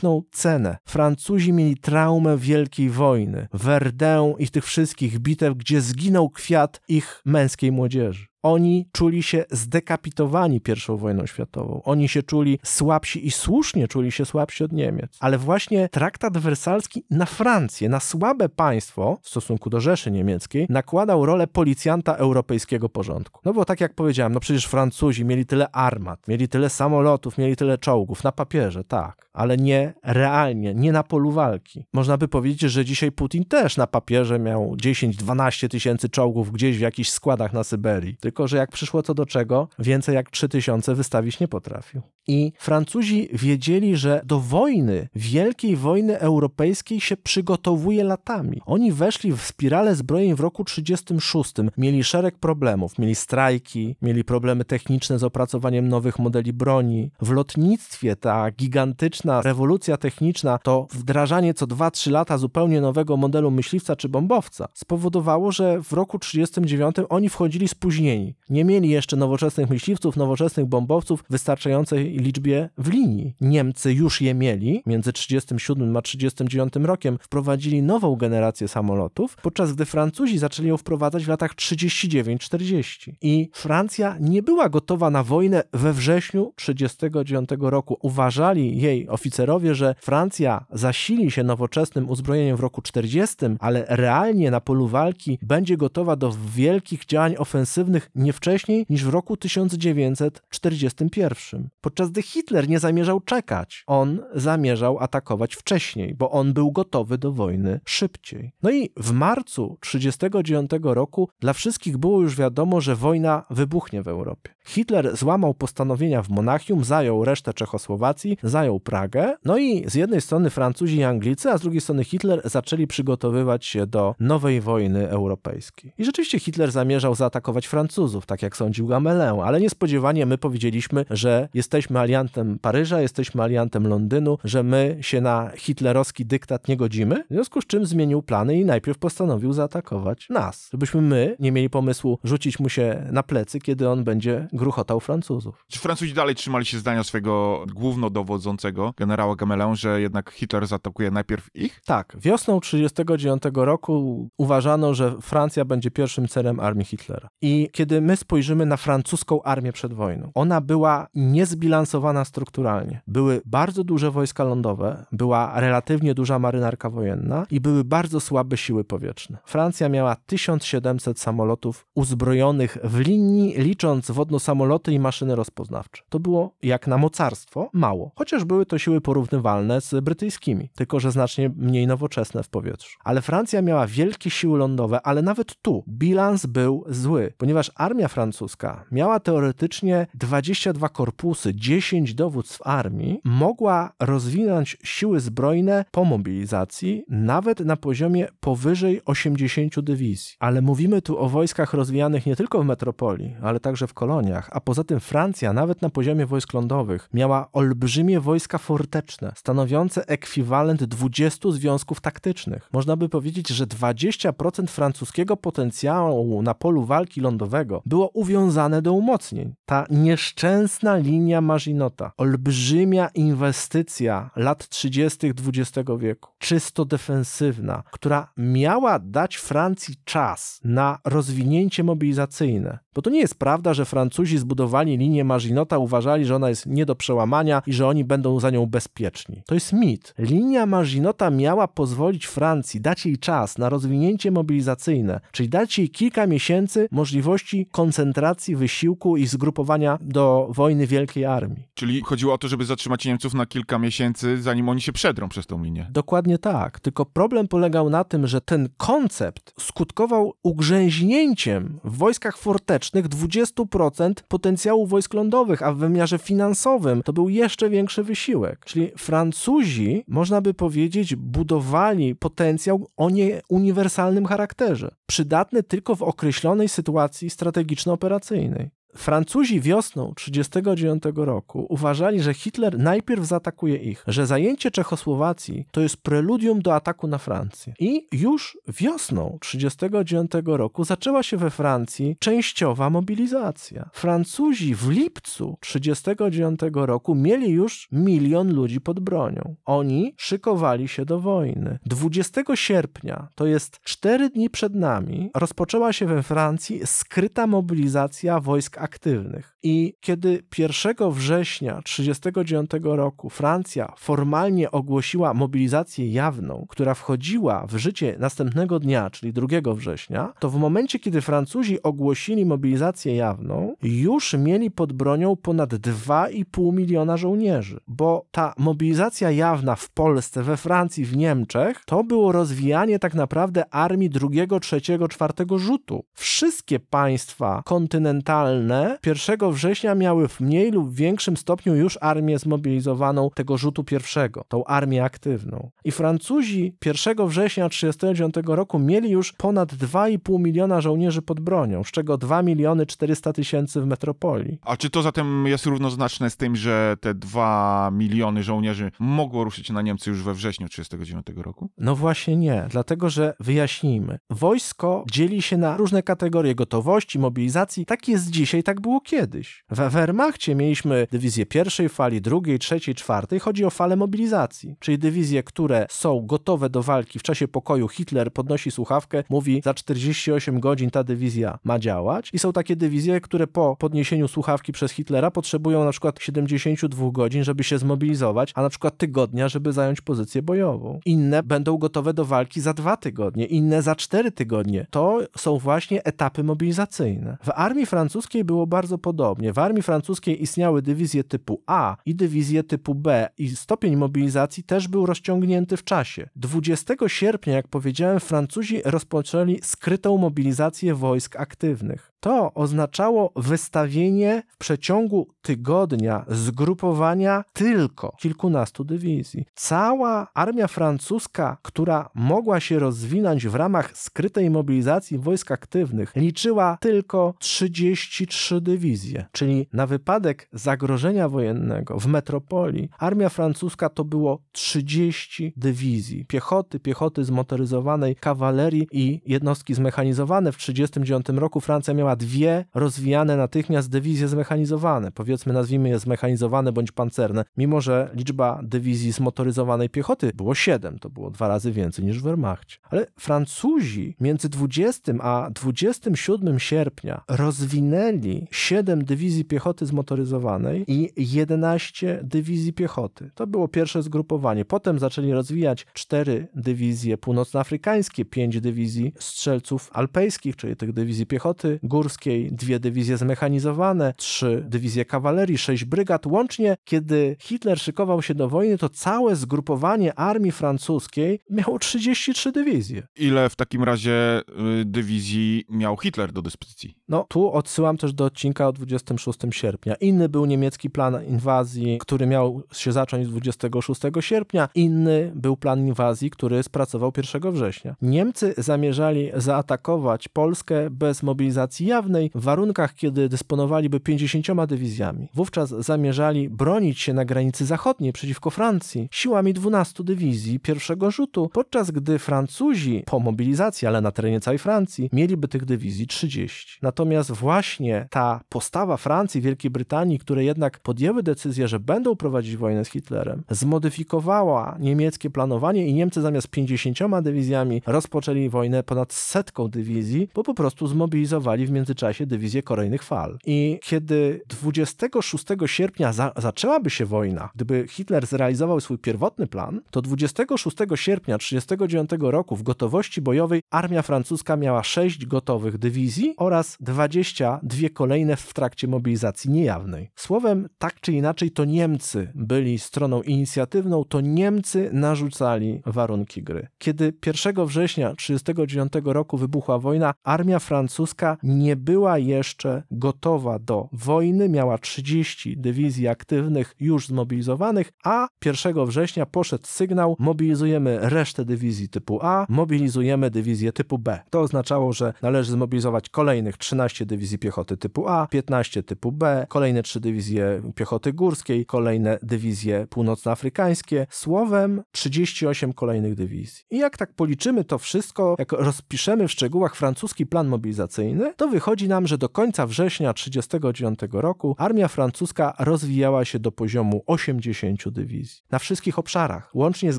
gigantyczną cenę. Francuzi mieli traumę Wielkiej Wojny, Verdun i tych wszystkich bitew, gdzie zginął kwiat ich męskiej młodzieży. Oni czuli się zdekapitowani I wojną światową. Oni się czuli słabsi i słusznie czuli się słabsi od Niemiec. Ale właśnie traktat wersalski na Francję, na słabe państwo w stosunku do Rzeszy Niemieckiej, nakładał rolę policjanta europejskiego porządku. No bo tak jak powiedziałem, no przecież Francuzi mieli tyle armat, mieli tyle samolotów, mieli tyle czołgów, na papierze, tak, ale nie realnie, nie na polu walki. Można by powiedzieć, że dzisiaj Putin też na papierze miał 10-12 tysięcy czołgów gdzieś w jakichś składach na Syberii tylko że jak przyszło co do czego, więcej jak 3000 wystawić nie potrafił. I Francuzi wiedzieli, że do wojny, wielkiej wojny europejskiej się przygotowuje latami. Oni weszli w spiralę zbrojeń w roku 36. Mieli szereg problemów. Mieli strajki, mieli problemy techniczne z opracowaniem nowych modeli broni. W lotnictwie ta gigantyczna rewolucja techniczna, to wdrażanie co 2-3 lata zupełnie nowego modelu myśliwca czy bombowca spowodowało, że w roku 39 oni wchodzili spóźnieni. Nie mieli jeszcze nowoczesnych myśliwców, nowoczesnych bombowców wystarczającej liczbie w linii. Niemcy już je mieli, między 37 a 39 rokiem wprowadzili nową generację samolotów, podczas gdy Francuzi zaczęli ją wprowadzać w latach 39-40. I Francja nie była gotowa na wojnę we wrześniu 39 roku. Uważali jej oficerowie, że Francja zasili się nowoczesnym uzbrojeniem w roku 40, ale realnie na polu walki będzie gotowa do wielkich działań ofensywnych nie wcześniej niż w roku 1941. Podczas Hitler nie zamierzał czekać. On zamierzał atakować wcześniej, bo on był gotowy do wojny szybciej. No i w marcu 1939 roku dla wszystkich było już wiadomo, że wojna wybuchnie w Europie. Hitler złamał postanowienia w Monachium, zajął resztę Czechosłowacji, zajął Pragę, no i z jednej strony Francuzi i Anglicy, a z drugiej strony Hitler zaczęli przygotowywać się do nowej wojny europejskiej. I rzeczywiście Hitler zamierzał zaatakować Francuzów, tak jak sądził Gamelin, ale niespodziewanie my powiedzieliśmy, że jesteśmy aliantem Paryża, jesteśmy aliantem Londynu, że my się na hitlerowski dyktat nie godzimy, w związku z czym zmienił plany i najpierw postanowił zaatakować nas, żebyśmy my nie mieli pomysłu rzucić mu się na plecy, kiedy on będzie gruchotał Francuzów. Czy Francuzi dalej trzymali się zdania swojego głównodowodzącego, generała Gamelin, że jednak Hitler zaatakuje najpierw ich? Tak. Wiosną 1939 roku uważano, że Francja będzie pierwszym celem armii Hitlera. I kiedy my spojrzymy na francuską armię przed wojną, ona była niezbilansowana strukturalnie. Były bardzo duże wojska lądowe, była relatywnie duża marynarka wojenna i były bardzo słabe siły powietrzne. Francja miała 1700 samolotów uzbrojonych w linii, licząc wodno samoloty i maszyny rozpoznawcze. To było jak na mocarstwo mało, chociaż były to siły porównywalne z brytyjskimi, tylko że znacznie mniej nowoczesne w powietrzu. Ale Francja miała wielkie siły lądowe, ale nawet tu bilans był zły, ponieważ armia francuska miała teoretycznie 22 korpusy, 10 dowództw armii mogła rozwinąć siły zbrojne po mobilizacji nawet na poziomie powyżej 80 dywizji. Ale mówimy tu o wojskach rozwijanych nie tylko w metropolii, ale także w koloniach, a poza tym Francja nawet na poziomie wojsk lądowych miała olbrzymie wojska forteczne, stanowiące ekwiwalent 20 związków taktycznych. Można by powiedzieć, że 20% francuskiego potencjału na polu walki lądowego było uwiązane do umocnień. Ta nieszczęsna linia Maginota, olbrzymia inwestycja lat 30. XX wieku, czysto defensywna, która miała dać Francji czas na rozwinięcie mobilizacyjne. Bo to nie jest prawda, że Francuzi zbudowali linię Maginota, uważali, że ona jest nie do przełamania i że oni będą za nią bezpieczni. To jest mit. Linia Maginota miała pozwolić Francji, dać jej czas na rozwinięcie mobilizacyjne, czyli dać jej kilka miesięcy możliwości koncentracji wysiłku i zgrupowania do wojny Wielkiej Armii. Czyli chodziło o to, żeby zatrzymać Niemców na kilka miesięcy, zanim oni się przedrą przez tą linię. Dokładnie tak. Tylko problem polegał na tym, że ten koncept skutkował ugrzęźnięciem w wojskach fortecznych 20% potencjału wojsk lądowych, a w wymiarze finansowym to był jeszcze większy wysiłek. Czyli Francuzi, można by powiedzieć, budowali potencjał o nieuniwersalnym charakterze, przydatny tylko w określonej sytuacji strategiczno-operacyjnej. Francuzi wiosną 1939 roku uważali, że Hitler najpierw zaatakuje ich, że zajęcie Czechosłowacji to jest preludium do ataku na Francję. I już wiosną 1939 roku zaczęła się we Francji częściowa mobilizacja. Francuzi w lipcu 1939 roku mieli już milion ludzi pod bronią. Oni szykowali się do wojny. 20 sierpnia, to jest cztery dni przed nami, rozpoczęła się we Francji skryta mobilizacja wojsk aktywnych. I kiedy 1 września 1939 roku Francja formalnie ogłosiła mobilizację jawną, która wchodziła w życie następnego dnia, czyli 2 września, to w momencie, kiedy Francuzi ogłosili mobilizację jawną, już mieli pod bronią ponad 2,5 miliona żołnierzy, bo ta mobilizacja jawna w Polsce, we Francji, w Niemczech, to było rozwijanie tak naprawdę armii drugiego, trzeciego, czwartego rzutu. Wszystkie państwa kontynentalne 1 września miały w mniej lub większym stopniu już armię zmobilizowaną tego rzutu pierwszego, tą armię aktywną. I Francuzi 1 września 1939 roku mieli już ponad 2,5 miliona żołnierzy pod bronią, z czego 2 miliony 400 tysięcy w metropolii. A czy to zatem jest równoznaczne z tym, że te 2 miliony żołnierzy mogło ruszyć na Niemcy już we wrześniu 1939 roku? No właśnie nie, dlatego że wyjaśnijmy. Wojsko dzieli się na różne kategorie gotowości, mobilizacji. Tak jest dzisiaj, tak było kiedyś. We Wehrmachcie mieliśmy dywizję pierwszej fali, drugiej, trzeciej, czwartej. Chodzi o falę mobilizacji, czyli dywizje, które są gotowe do walki w czasie pokoju. Hitler podnosi słuchawkę, mówi za 48 godzin ta dywizja ma działać. I są takie dywizje, które po podniesieniu słuchawki przez Hitlera potrzebują na przykład 72 godzin, żeby się zmobilizować, a na przykład tygodnia, żeby zająć pozycję bojową. Inne będą gotowe do walki za dwa tygodnie, inne za cztery tygodnie. To są właśnie etapy mobilizacyjne. W armii francuskiej było bardzo podobnie. W armii francuskiej istniały dywizje typu A i dywizje typu B i stopień mobilizacji też był rozciągnięty w czasie. 20 sierpnia, jak powiedziałem, Francuzi rozpoczęli skrytą mobilizację wojsk aktywnych. To oznaczało wystawienie w przeciągu tygodnia zgrupowania tylko kilkunastu dywizji. Cała armia francuska, która mogła się rozwinąć w ramach skrytej mobilizacji wojsk aktywnych, liczyła tylko 33 dywizje, czyli na wypadek zagrożenia wojennego w metropolii armia francuska to było 30 dywizji piechoty, piechoty zmotoryzowanej, kawalerii i jednostki zmechanizowane. W 1939 roku Francja miała dwie rozwijane natychmiast dywizje zmechanizowane, powiedzmy nazwijmy je zmechanizowane bądź pancerne, mimo że liczba dywizji zmotoryzowanej piechoty było 7, to było dwa razy więcej niż w Wehrmachcie. Ale Francuzi między 20 a 27 sierpnia rozwinęli 7 dywizji piechoty zmotoryzowanej i 11 dywizji piechoty. To było pierwsze zgrupowanie. Potem zaczęli rozwijać 4 dywizje północnoafrykańskie, 5 dywizji strzelców alpejskich, czyli tych dywizji piechoty górskiej, górskiej, dwie dywizje zmechanizowane, trzy dywizje kawalerii, sześć brygad. Łącznie, kiedy Hitler szykował się do wojny, to całe zgrupowanie armii francuskiej miało 33 dywizje. Ile w takim razie y, dywizji miał Hitler do dyspozycji? No, tu odsyłam też do odcinka o 26 sierpnia. Inny był niemiecki plan inwazji, który miał się zacząć 26 sierpnia. Inny był plan inwazji, który spracował 1 września. Niemcy zamierzali zaatakować Polskę bez mobilizacji jawnej w warunkach, kiedy dysponowaliby 50 dywizjami. Wówczas zamierzali bronić się na granicy zachodniej przeciwko Francji siłami 12 dywizji pierwszego rzutu, podczas gdy Francuzi po mobilizacji, ale na terenie całej Francji, mieliby tych dywizji 30. Natomiast właśnie ta postawa Francji, Wielkiej Brytanii, które jednak podjęły decyzję, że będą prowadzić wojnę z Hitlerem, zmodyfikowała niemieckie planowanie i Niemcy zamiast 50 dywizjami rozpoczęli wojnę ponad setką dywizji, bo po prostu zmobilizowali w międzyczasie dywizję kolejnych fal. I kiedy 26 sierpnia za zaczęłaby się wojna, gdyby Hitler zrealizował swój pierwotny plan, to 26 sierpnia 1939 roku w gotowości bojowej armia francuska miała 6 gotowych dywizji oraz 22 kolejne w trakcie mobilizacji niejawnej. Słowem, tak czy inaczej, to Niemcy byli stroną inicjatywną, to Niemcy narzucali warunki gry. Kiedy 1 września 1939 roku wybuchła wojna, armia francuska nie była jeszcze gotowa do wojny, miała 30 dywizji aktywnych już zmobilizowanych, a 1 września poszedł sygnał: mobilizujemy resztę dywizji typu A, mobilizujemy dywizję typu B. To oznaczało, że należy zmobilizować kolejnych 13 dywizji piechoty typu A, 15 typu B, kolejne 3 dywizje piechoty górskiej, kolejne dywizje północnoafrykańskie, słowem 38 kolejnych dywizji. I jak tak policzymy to wszystko, jak rozpiszemy w szczegółach francuski plan mobilizacyjny, to wychodzi nam, że do końca września 1939 roku armia francuska rozwijała się do poziomu 80 dywizji. Na wszystkich obszarach, łącznie z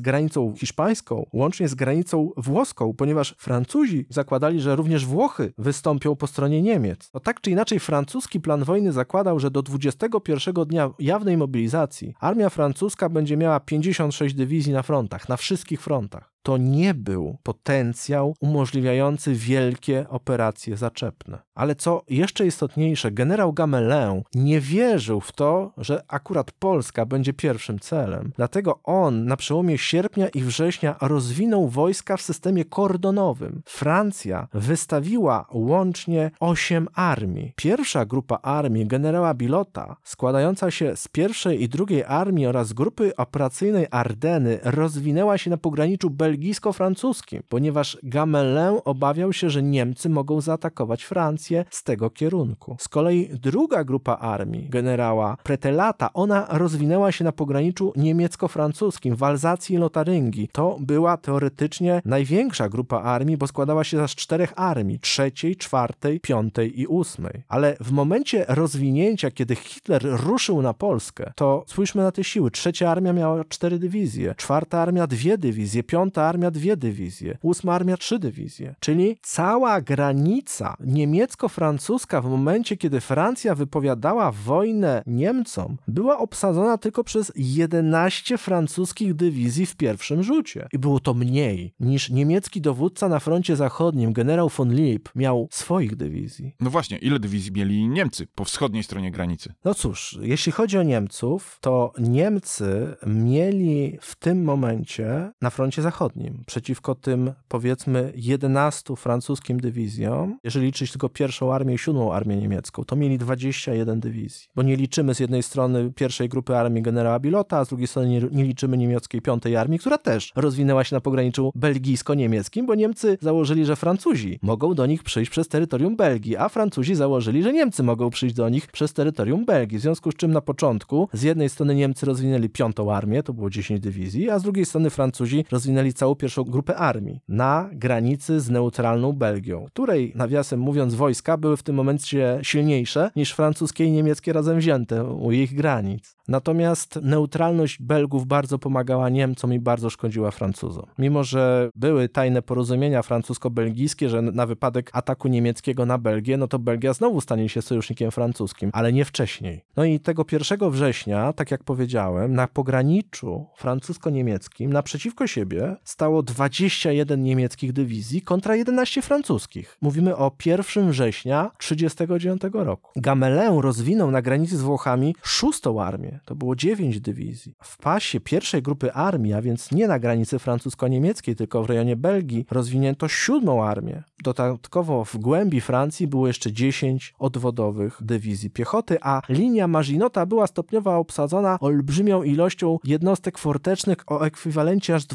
granicą hiszpańską, łącznie z granicą włoską, ponieważ Francuzi zakładali, że również Włochy wystąpią po stronie Niemiec. No tak czy inaczej francuski plan wojny zakładał, że do 21 dnia jawnej mobilizacji armia francuska będzie miała 56 dywizji na frontach, na wszystkich frontach to nie był potencjał umożliwiający wielkie operacje zaczepne. Ale co jeszcze istotniejsze, generał Gamelin nie wierzył w to, że akurat Polska będzie pierwszym celem. Dlatego on na przełomie sierpnia i września rozwinął wojska w systemie kordonowym. Francja wystawiła łącznie osiem armii. Pierwsza grupa armii generała Bilota, składająca się z pierwszej i drugiej armii oraz grupy operacyjnej Ardeny, rozwinęła się na pograniczu belgijsko-francuskim, ponieważ Gamelin obawiał się, że Niemcy mogą zaatakować Francję z tego kierunku. Z kolei druga grupa armii generała Pretelata, ona rozwinęła się na pograniczu niemiecko-francuskim w Alzacji i Lotaryngii. To była teoretycznie największa grupa armii, bo składała się z czterech armii, trzeciej, czwartej, piątej i ósmej. Ale w momencie rozwinięcia, kiedy Hitler ruszył na Polskę, to spójrzmy na te siły. Trzecia armia miała cztery dywizje, czwarta armia dwie dywizje, piąta armia dwie dywizje, ósma armia trzy dywizje. Czyli cała granica niemiecko-francuska w momencie, kiedy Francja wypowiadała wojnę Niemcom, była obsadzona tylko przez 11 francuskich dywizji w pierwszym rzucie. I było to mniej niż niemiecki dowódca na froncie zachodnim, generał von Lieb, miał swoich dywizji. No właśnie, ile dywizji mieli Niemcy po wschodniej stronie granicy? No cóż, jeśli chodzi o Niemców, to Niemcy mieli w tym momencie na froncie zachodnim przeciwko tym powiedzmy 11 francuskim dywizjom, jeżeli liczyć tylko pierwszą armię i siódmą armię niemiecką, to mieli 21 dywizji. Bo nie liczymy z jednej strony pierwszej grupy armii generała Bilota, a z drugiej strony nie, nie liczymy niemieckiej piątej armii, która też rozwinęła się na pograniczu belgijsko-niemieckim, bo Niemcy założyli, że Francuzi mogą do nich przyjść przez terytorium Belgii, a Francuzi założyli, że Niemcy mogą przyjść do nich przez terytorium Belgii. W związku z czym na początku z jednej strony Niemcy rozwinęli piątą armię, to było 10 dywizji, a z drugiej strony Francuzi rozwinęli całą pierwszą grupę armii na granicy z neutralną Belgią, której, nawiasem mówiąc, wojska były w tym momencie silniejsze niż francuskie i niemieckie razem wzięte u ich granic. Natomiast neutralność Belgów bardzo pomagała Niemcom i bardzo szkodziła Francuzom. Mimo, że były tajne porozumienia francusko-belgijskie, że na wypadek ataku niemieckiego na Belgię, no to Belgia znowu stanie się sojusznikiem francuskim, ale nie wcześniej. No i tego 1 września, tak jak powiedziałem, na pograniczu francusko-niemieckim naprzeciwko siebie stało 21 niemieckich dywizji kontra 11 francuskich. Mówimy o 1 września 1939 roku. Gamelin rozwinął na granicy z Włochami szóstą armię. To było 9 dywizji. W pasie pierwszej grupy armii, a więc nie na granicy francusko-niemieckiej, tylko w rejonie Belgii, rozwinięto siódmą armię. Dodatkowo w głębi Francji było jeszcze 10 odwodowych dywizji piechoty, a linia Maginota była stopniowo obsadzona olbrzymią ilością jednostek fortecznych o ekwiwalencie aż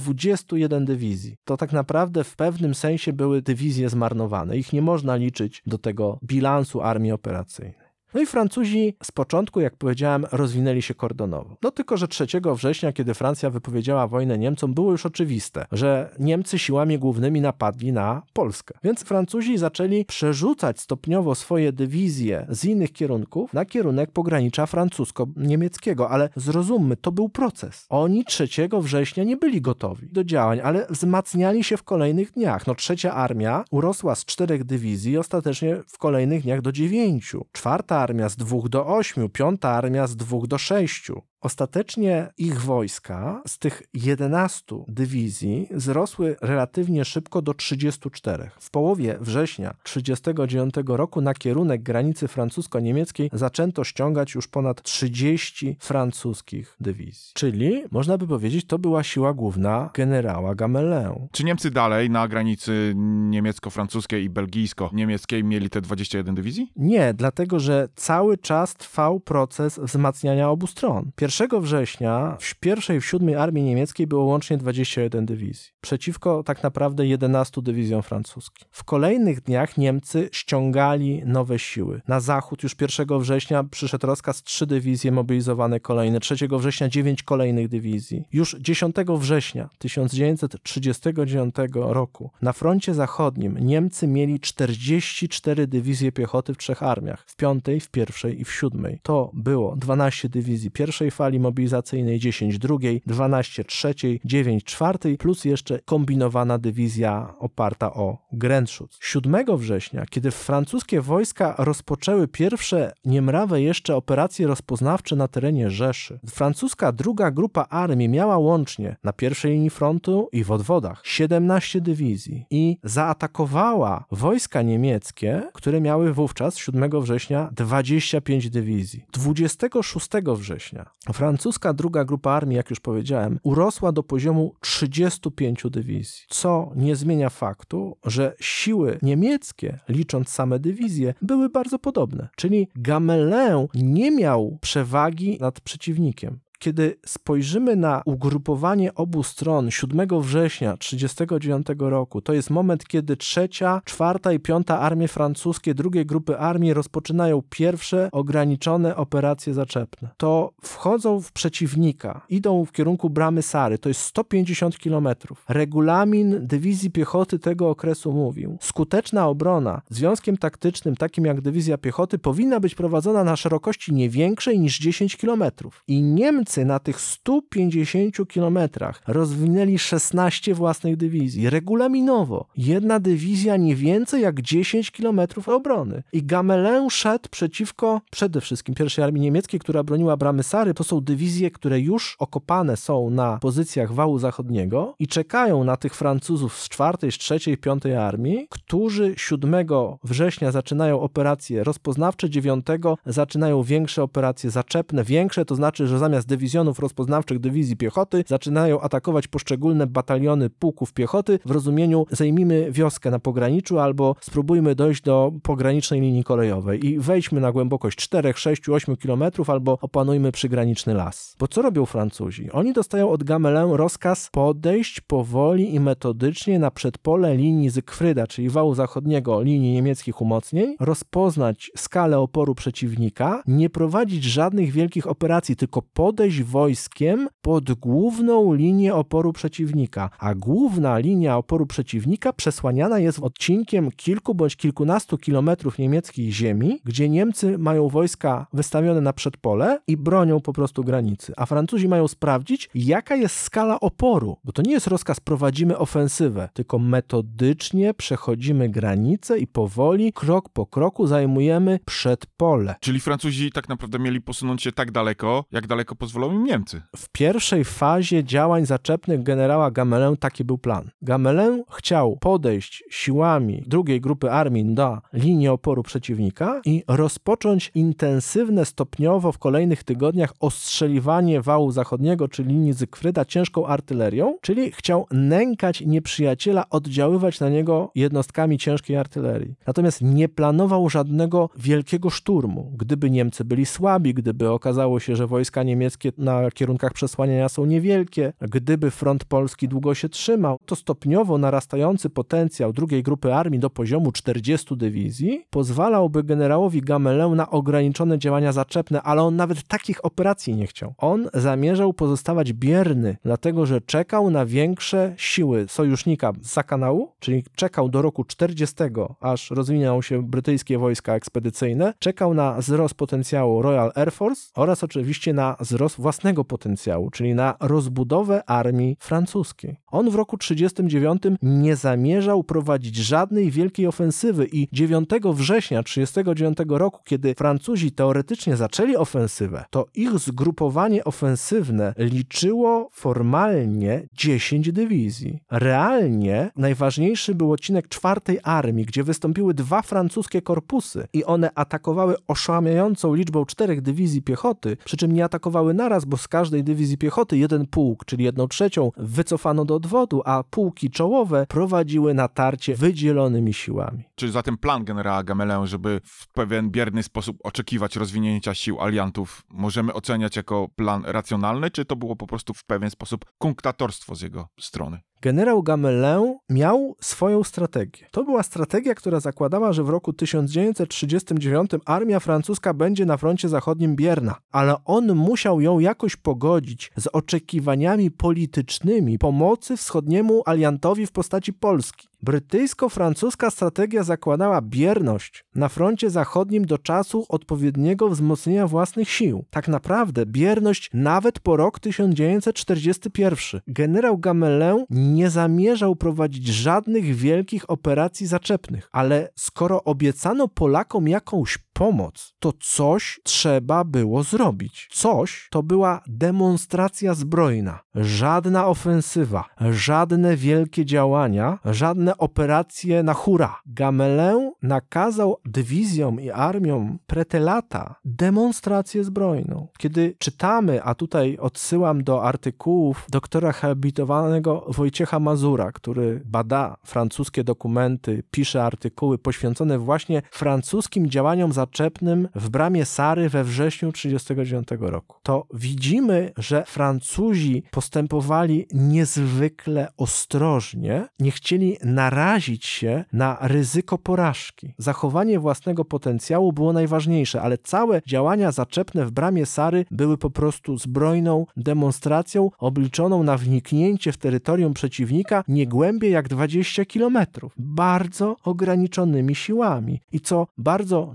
21 dywizji. To tak naprawdę w pewnym sensie były dywizje zmarnowane. Ich nie można liczyć do tego bilansu armii operacyjnej. No i Francuzi z początku, jak powiedziałem, rozwinęli się kordonowo. No tylko, że 3 września, kiedy Francja wypowiedziała wojnę Niemcom, było już oczywiste, że Niemcy siłami głównymi napadli na Polskę. Więc Francuzi zaczęli przerzucać stopniowo swoje dywizje z innych kierunków na kierunek pogranicza francusko-niemieckiego, ale zrozummy, to był proces. Oni 3 września nie byli gotowi do działań, ale wzmacniali się w kolejnych dniach. No trzecia armia urosła z czterech dywizji ostatecznie w kolejnych dniach do dziewięciu. Czwarta armia z dwóch do ośmiu, piąta armia z dwóch do sześciu. Ostatecznie ich wojska z tych 11 dywizji wzrosły relatywnie szybko do 34. W połowie września 1939 roku na kierunek granicy francusko-niemieckiej zaczęto ściągać już ponad 30 francuskich dywizji. Czyli można by powiedzieć, to była siła główna generała Gamelin. Czy Niemcy dalej na granicy niemiecko-francuskiej i belgijsko-niemieckiej mieli te 21 dywizji? Nie, dlatego że cały czas trwał proces wzmacniania obu stron. 1 września w pierwszej w siódmej armii niemieckiej było łącznie 21 dywizji, przeciwko tak naprawdę 11 dywizjom francuskim. W kolejnych dniach Niemcy ściągali nowe siły. Na zachód już 1 września przyszedł rozkaz trzy dywizje mobilizowane kolejne, 3 września 9 kolejnych dywizji. Już 10 września 1939 roku na froncie zachodnim Niemcy mieli 44 dywizje piechoty w trzech armiach, w piątej, w pierwszej i w siódmej. To było 12 dywizji pierwszej fali mobilizacyjnej, 10 drugiej, 12 trzeciej, 9 czwartej, plus jeszcze kombinowana dywizja oparta o Grenzschutz. 7 września, kiedy francuskie wojska rozpoczęły pierwsze niemrawe jeszcze operacje rozpoznawcze na terenie Rzeszy, francuska druga grupa armii miała łącznie na pierwszej linii frontu i w odwodach 17 dywizji i zaatakowała wojska niemieckie, które miały wówczas 7 września 25 dywizji. 26 września Francuska druga grupa armii, jak już powiedziałem, urosła do poziomu 35 dywizji, co nie zmienia faktu, że siły niemieckie, licząc same dywizje, były bardzo podobne. Czyli Gamelin nie miał przewagi nad przeciwnikiem. Kiedy spojrzymy na ugrupowanie obu stron 7 września 1939 roku, to jest moment, kiedy trzecia, czwarta i piąta armie francuskie drugiej grupy armii rozpoczynają pierwsze ograniczone operacje zaczepne. To wchodzą w przeciwnika, idą w kierunku bramy Sary, to jest 150 km. Regulamin dywizji piechoty tego okresu mówił: skuteczna obrona związkiem taktycznym takim jak dywizja piechoty powinna być prowadzona na szerokości nie większej niż 10 km. I Niemcy Niemcy na tych 150 kilometrach rozwinęli 16 własnych dywizji, regulaminowo. Jedna dywizja nie więcej jak 10 kilometrów obrony. I Gamelin szedł przeciwko przede wszystkim pierwszej armii niemieckiej, która broniła bramy Sary. To są dywizje, które już okopane są na pozycjach wału zachodniego i czekają na tych Francuzów z czwartej, z trzeciej, piątej armii, którzy 7 września zaczynają operacje rozpoznawcze, 9 zaczynają większe operacje zaczepne. Większe to znaczy, że zamiast dywizjonów rozpoznawczych dywizji piechoty zaczynają atakować poszczególne bataliony pułków piechoty w rozumieniu zajmijmy wioskę na pograniczu albo spróbujmy dojść do pogranicznej linii kolejowej i wejdźmy na głębokość 4, 6, 8 kilometrów albo opanujmy przygraniczny las. Bo co robią Francuzi? Oni dostają od Gamelin rozkaz podejść powoli i metodycznie na przedpole linii Zygfryda, czyli wału zachodniego linii niemieckich umocnień, rozpoznać skalę oporu przeciwnika, nie prowadzić żadnych wielkich operacji, tylko podejść podejść wojskiem pod główną linię oporu przeciwnika, a główna linia oporu przeciwnika przesłaniana jest odcinkiem kilku bądź kilkunastu kilometrów niemieckiej ziemi, gdzie Niemcy mają wojska wystawione na przedpole i bronią po prostu granicy, a Francuzi mają sprawdzić, jaka jest skala oporu, bo to nie jest rozkaz prowadzimy ofensywę, tylko metodycznie przechodzimy granice i powoli, krok po kroku zajmujemy przedpole. Czyli Francuzi tak naprawdę mieli posunąć się tak daleko, jak daleko pozwolą im Niemcy. W pierwszej fazie działań zaczepnych generała Gamelin taki był plan. Gamelin chciał podejść siłami drugiej grupy armii na linię oporu przeciwnika i rozpocząć intensywne stopniowo w kolejnych tygodniach ostrzeliwanie wału zachodniego, czy linii Zygfryda ciężką artylerią, czyli chciał nękać nieprzyjaciela, oddziaływać na niego jednostkami ciężkiej artylerii. Natomiast nie planował żadnego wielkiego szturmu. Gdyby Niemcy byli słabi, gdyby okazało się, że wojska niemieckie na kierunkach przesłaniania są niewielkie, gdyby front polski długo się trzymał, to stopniowo narastający potencjał drugiej grupy armii do poziomu 40 dywizji pozwalałby generałowi Gamelin na ograniczone działania zaczepne, ale on nawet takich operacji nie chciał. On zamierzał pozostawać bierny, dlatego że czekał na większe siły sojusznika za kanału, czyli czekał do roku 40, aż rozwinęły się brytyjskie wojska ekspedycyjne, czekał na wzrost potencjału Royal Air Force oraz oczywiście na wzrost własnego potencjału, czyli na rozbudowę armii francuskiej. On w roku 39 nie zamierzał prowadzić żadnej wielkiej ofensywy i 9 września 39 roku, kiedy Francuzi teoretycznie zaczęli ofensywę, to ich zgrupowanie ofensywne liczyło formalnie 10 dywizji. Realnie najważniejszy był odcinek czwartej armii, gdzie wystąpiły dwa francuskie korpusy i one atakowały oszałamiającą liczbą czterech dywizji piechoty, przy czym nie atakowały naraz, bo z każdej dywizji piechoty jeden pułk, czyli jedną trzecią, wycofano do odwodu, a pułki czołowe prowadziły natarcie wydzielonymi siłami. Czy zatem plan generała Gamelin, żeby w pewien bierny sposób oczekiwać rozwinięcia sił aliantów, możemy oceniać jako plan racjonalny, czy to było po prostu w pewien sposób kunktatorstwo z jego strony? Generał Gamelin miał swoją strategię. To była strategia, która zakładała, że w roku 1939 armia francuska będzie na froncie zachodnim bierna, ale on musiał ją jakoś pogodzić z oczekiwaniami politycznymi pomocy wschodniemu aliantowi w postaci Polski. Brytyjsko-francuska strategia zakładała bierność na froncie zachodnim do czasu odpowiedniego wzmocnienia własnych sił. Tak naprawdę bierność nawet po rok 1941. Generał Gamelin nie zamierzał prowadzić żadnych wielkich operacji zaczepnych, ale skoro obiecano Polakom jakąś pomoc, to coś trzeba było zrobić. Coś to była demonstracja zbrojna. Żadna ofensywa, żadne wielkie działania, żadne operacje na hura. Gamelin nakazał dywizjom i armiom pretelata demonstrację zbrojną. Kiedy czytamy, a tutaj odsyłam do artykułów doktora habilitowanego Wojciecha Mazura, który bada francuskie dokumenty, pisze artykuły poświęcone właśnie francuskim działaniom zaczepnym w bramie Sary we wrześniu 1939 roku, to widzimy, że Francuzi postępowali niezwykle ostrożnie, nie chcieli narazić się na ryzyko porażki. Zachowanie własnego potencjału było najważniejsze, ale całe działania zaczepne w bramie Sary były po prostu zbrojną demonstracją obliczoną na wniknięcie w terytorium przeciwnika nie głębiej jak 20 kilometrów, bardzo ograniczonymi siłami. I co bardzo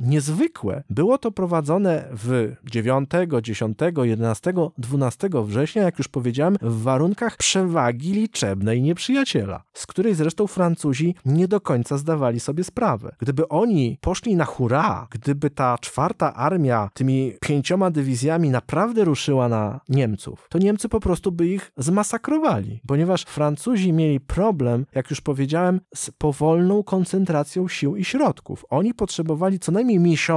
było to prowadzone w 9, 10, 11, 12 września, jak już powiedziałem, w warunkach przewagi liczebnej nieprzyjaciela, z której zresztą Francuzi nie do końca zdawali sobie sprawę. Gdyby oni poszli na hura, gdyby ta czwarta armia tymi pięcioma dywizjami naprawdę ruszyła na Niemców, to Niemcy po prostu by ich zmasakrowali, ponieważ Francuzi mieli problem, jak już powiedziałem, z powolną koncentracją sił i środków. Oni potrzebowali co najmniej miesiąca,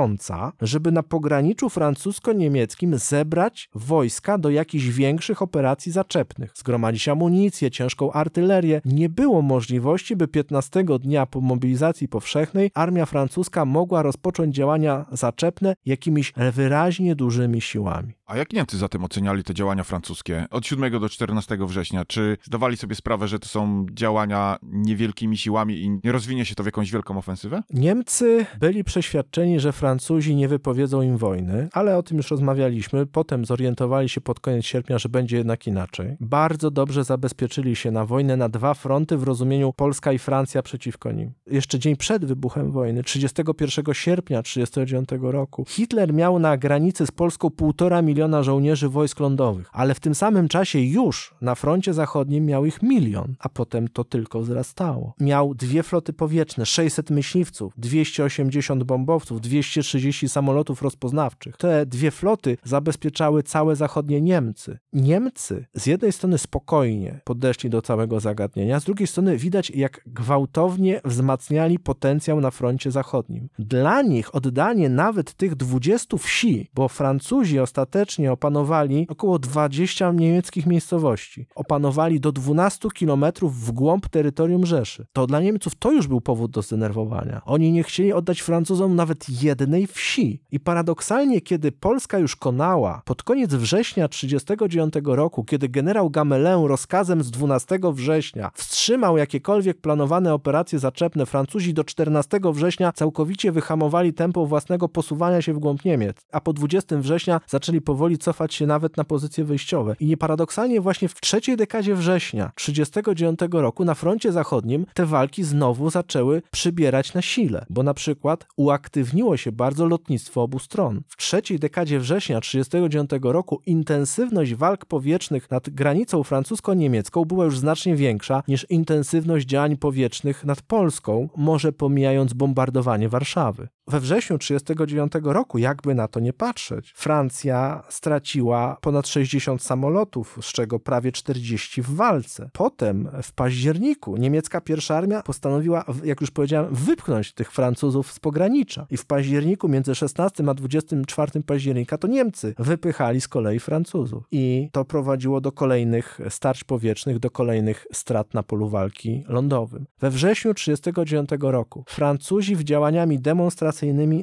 żeby na pograniczu francusko-niemieckim zebrać wojska do jakichś większych operacji zaczepnych, zgromadzić amunicję, ciężką artylerię. Nie było możliwości, by 15 dnia po mobilizacji powszechnej armia francuska mogła rozpocząć działania zaczepne jakimiś wyraźnie dużymi siłami. A jak Niemcy zatem oceniali te działania francuskie od 7 do 14 września? Czy zdawali sobie sprawę, że to są działania niewielkimi siłami i nie rozwinie się to w jakąś wielką ofensywę? Niemcy byli przeświadczeni, że Francuzi nie wypowiedzą im wojny, ale o tym już rozmawialiśmy. Potem zorientowali się pod koniec sierpnia, że będzie jednak inaczej. Bardzo dobrze zabezpieczyli się na wojnę na dwa fronty w rozumieniu Polska i Francja przeciwko nim. Jeszcze dzień przed wybuchem wojny, 31 sierpnia 1939 roku, Hitler miał na granicy z Polską półtora miliona żołnierzy wojsk lądowych, ale w tym samym czasie już na froncie zachodnim miał ich milion, a potem to tylko wzrastało. Miał dwie floty powietrzne, 600 myśliwców, 280 bombowców, 230 samolotów rozpoznawczych. Te dwie floty zabezpieczały całe zachodnie Niemcy. Niemcy z jednej strony spokojnie podeszli do całego zagadnienia, z drugiej strony widać jak gwałtownie wzmacniali potencjał na froncie zachodnim. Dla nich oddanie nawet tych 20 wsi, bo Francuzi ostatecznie opanowali około 20 niemieckich miejscowości, opanowali do 12 kilometrów w głąb terytorium Rzeszy. To dla Niemców to już był powód do zdenerwowania. Oni nie chcieli oddać Francuzom nawet jednej wsi. I paradoksalnie, kiedy Polska już konała, pod koniec września 1939 roku, kiedy generał Gamelin rozkazem z 12 września wstrzymał jakiekolwiek planowane operacje zaczepne, Francuzi do 14 września całkowicie wyhamowali tempo własnego posuwania się w głąb Niemiec, a po 20 września zaczęli powoli cofać się nawet na pozycje wyjściowe. I nieparadoksalnie właśnie w trzeciej dekadzie września 1939 roku na froncie zachodnim te walki znowu zaczęły przybierać na sile, bo na przykład uaktywniło się bardzo lotnictwo obu stron. W trzeciej dekadzie września 1939 roku intensywność walk powietrznych nad granicą francusko-niemiecką była już znacznie większa niż intensywność działań powietrznych nad Polską, może pomijając bombardowanie Warszawy. We wrześniu 1939 roku, jakby na to nie patrzeć, Francja straciła ponad 60 samolotów, z czego prawie 40 w walce. Potem w październiku niemiecka pierwsza armia postanowiła, jak już powiedziałem, wypchnąć tych Francuzów z pogranicza. I w październiku między 16 a 24 października to Niemcy wypychali z kolei Francuzów. I to prowadziło do kolejnych starć powietrznych, do kolejnych strat na polu walki lądowym. We wrześniu 1939 roku Francuzi w działaniami demonstracyjnymi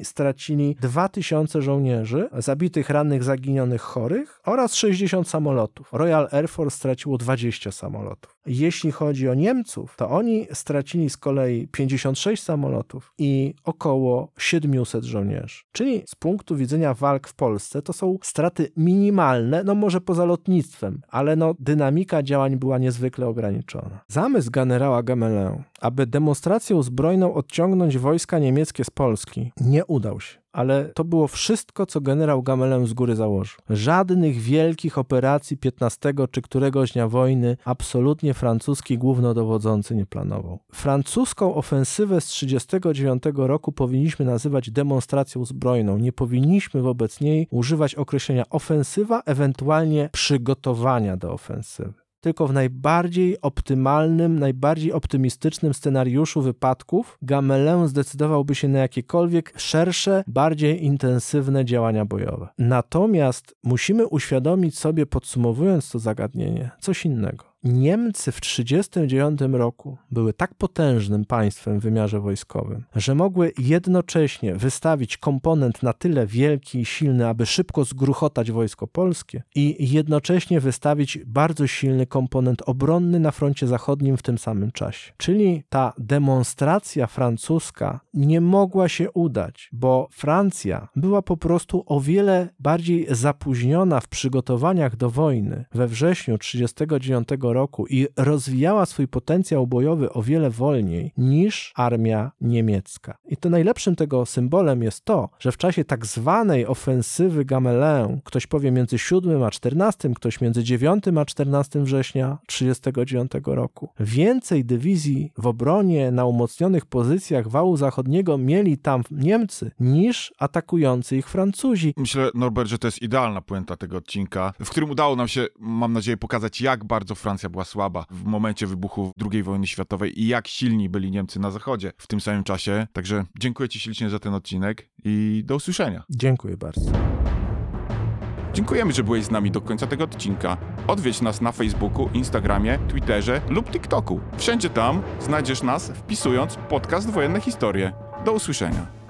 stracili 2000 żołnierzy, zabitych, rannych, zaginionych, chorych oraz 60 samolotów. Royal Air Force straciło 20 samolotów. Jeśli chodzi o Niemców, to oni stracili z kolei 56 samolotów i około 700 żołnierzy. Czyli z punktu widzenia walk w Polsce to są straty minimalne, no może poza lotnictwem, ale no dynamika działań była niezwykle ograniczona. Zamysł generała Gamelin, aby demonstracją zbrojną odciągnąć wojska niemieckie z Polski, nie udał się ale to było wszystko, co generał Gamelin z góry założył. Żadnych wielkich operacji 15 czy któregoś dnia wojny absolutnie francuski głównodowodzący nie planował. Francuską ofensywę z 1939 roku powinniśmy nazywać demonstracją zbrojną. Nie powinniśmy wobec niej używać określenia ofensywa, ewentualnie przygotowania do ofensywy tylko w najbardziej optymalnym, najbardziej optymistycznym scenariuszu wypadków Gamelin zdecydowałby się na jakiekolwiek szersze, bardziej intensywne działania bojowe. Natomiast musimy uświadomić sobie, podsumowując to zagadnienie, coś innego. Niemcy w 1939 roku były tak potężnym państwem w wymiarze wojskowym, że mogły jednocześnie wystawić komponent na tyle wielki i silny, aby szybko zgruchotać wojsko polskie i jednocześnie wystawić bardzo silny komponent obronny na froncie zachodnim w tym samym czasie. Czyli ta demonstracja francuska nie mogła się udać, bo Francja była po prostu o wiele bardziej zapóźniona w przygotowaniach do wojny we wrześniu 1939 roku i rozwijała swój potencjał bojowy o wiele wolniej niż armia niemiecka. I to najlepszym tego symbolem jest to, że w czasie tak zwanej ofensywy Gamelin, ktoś powie między 7 a 14, ktoś między 9 a 14 września 1939 roku, więcej dywizji w obronie na umocnionych pozycjach wału zachodniego mieli tam Niemcy niż atakujący ich Francuzi. Myślę, Norbert, że to jest idealna puenta tego odcinka, w którym udało nam się, mam nadzieję, pokazać, jak bardzo Francja była słaba w momencie wybuchu II wojny światowej i jak silni byli Niemcy na zachodzie w tym samym czasie. Także dziękuję Ci ślicznie za ten odcinek i do usłyszenia. Dziękuję bardzo. Dziękujemy, że byłeś z nami do końca tego odcinka. Odwiedź nas na Facebooku, Instagramie, Twitterze lub TikToku. Wszędzie tam znajdziesz nas wpisując podcast Wojenne Historie. Do usłyszenia.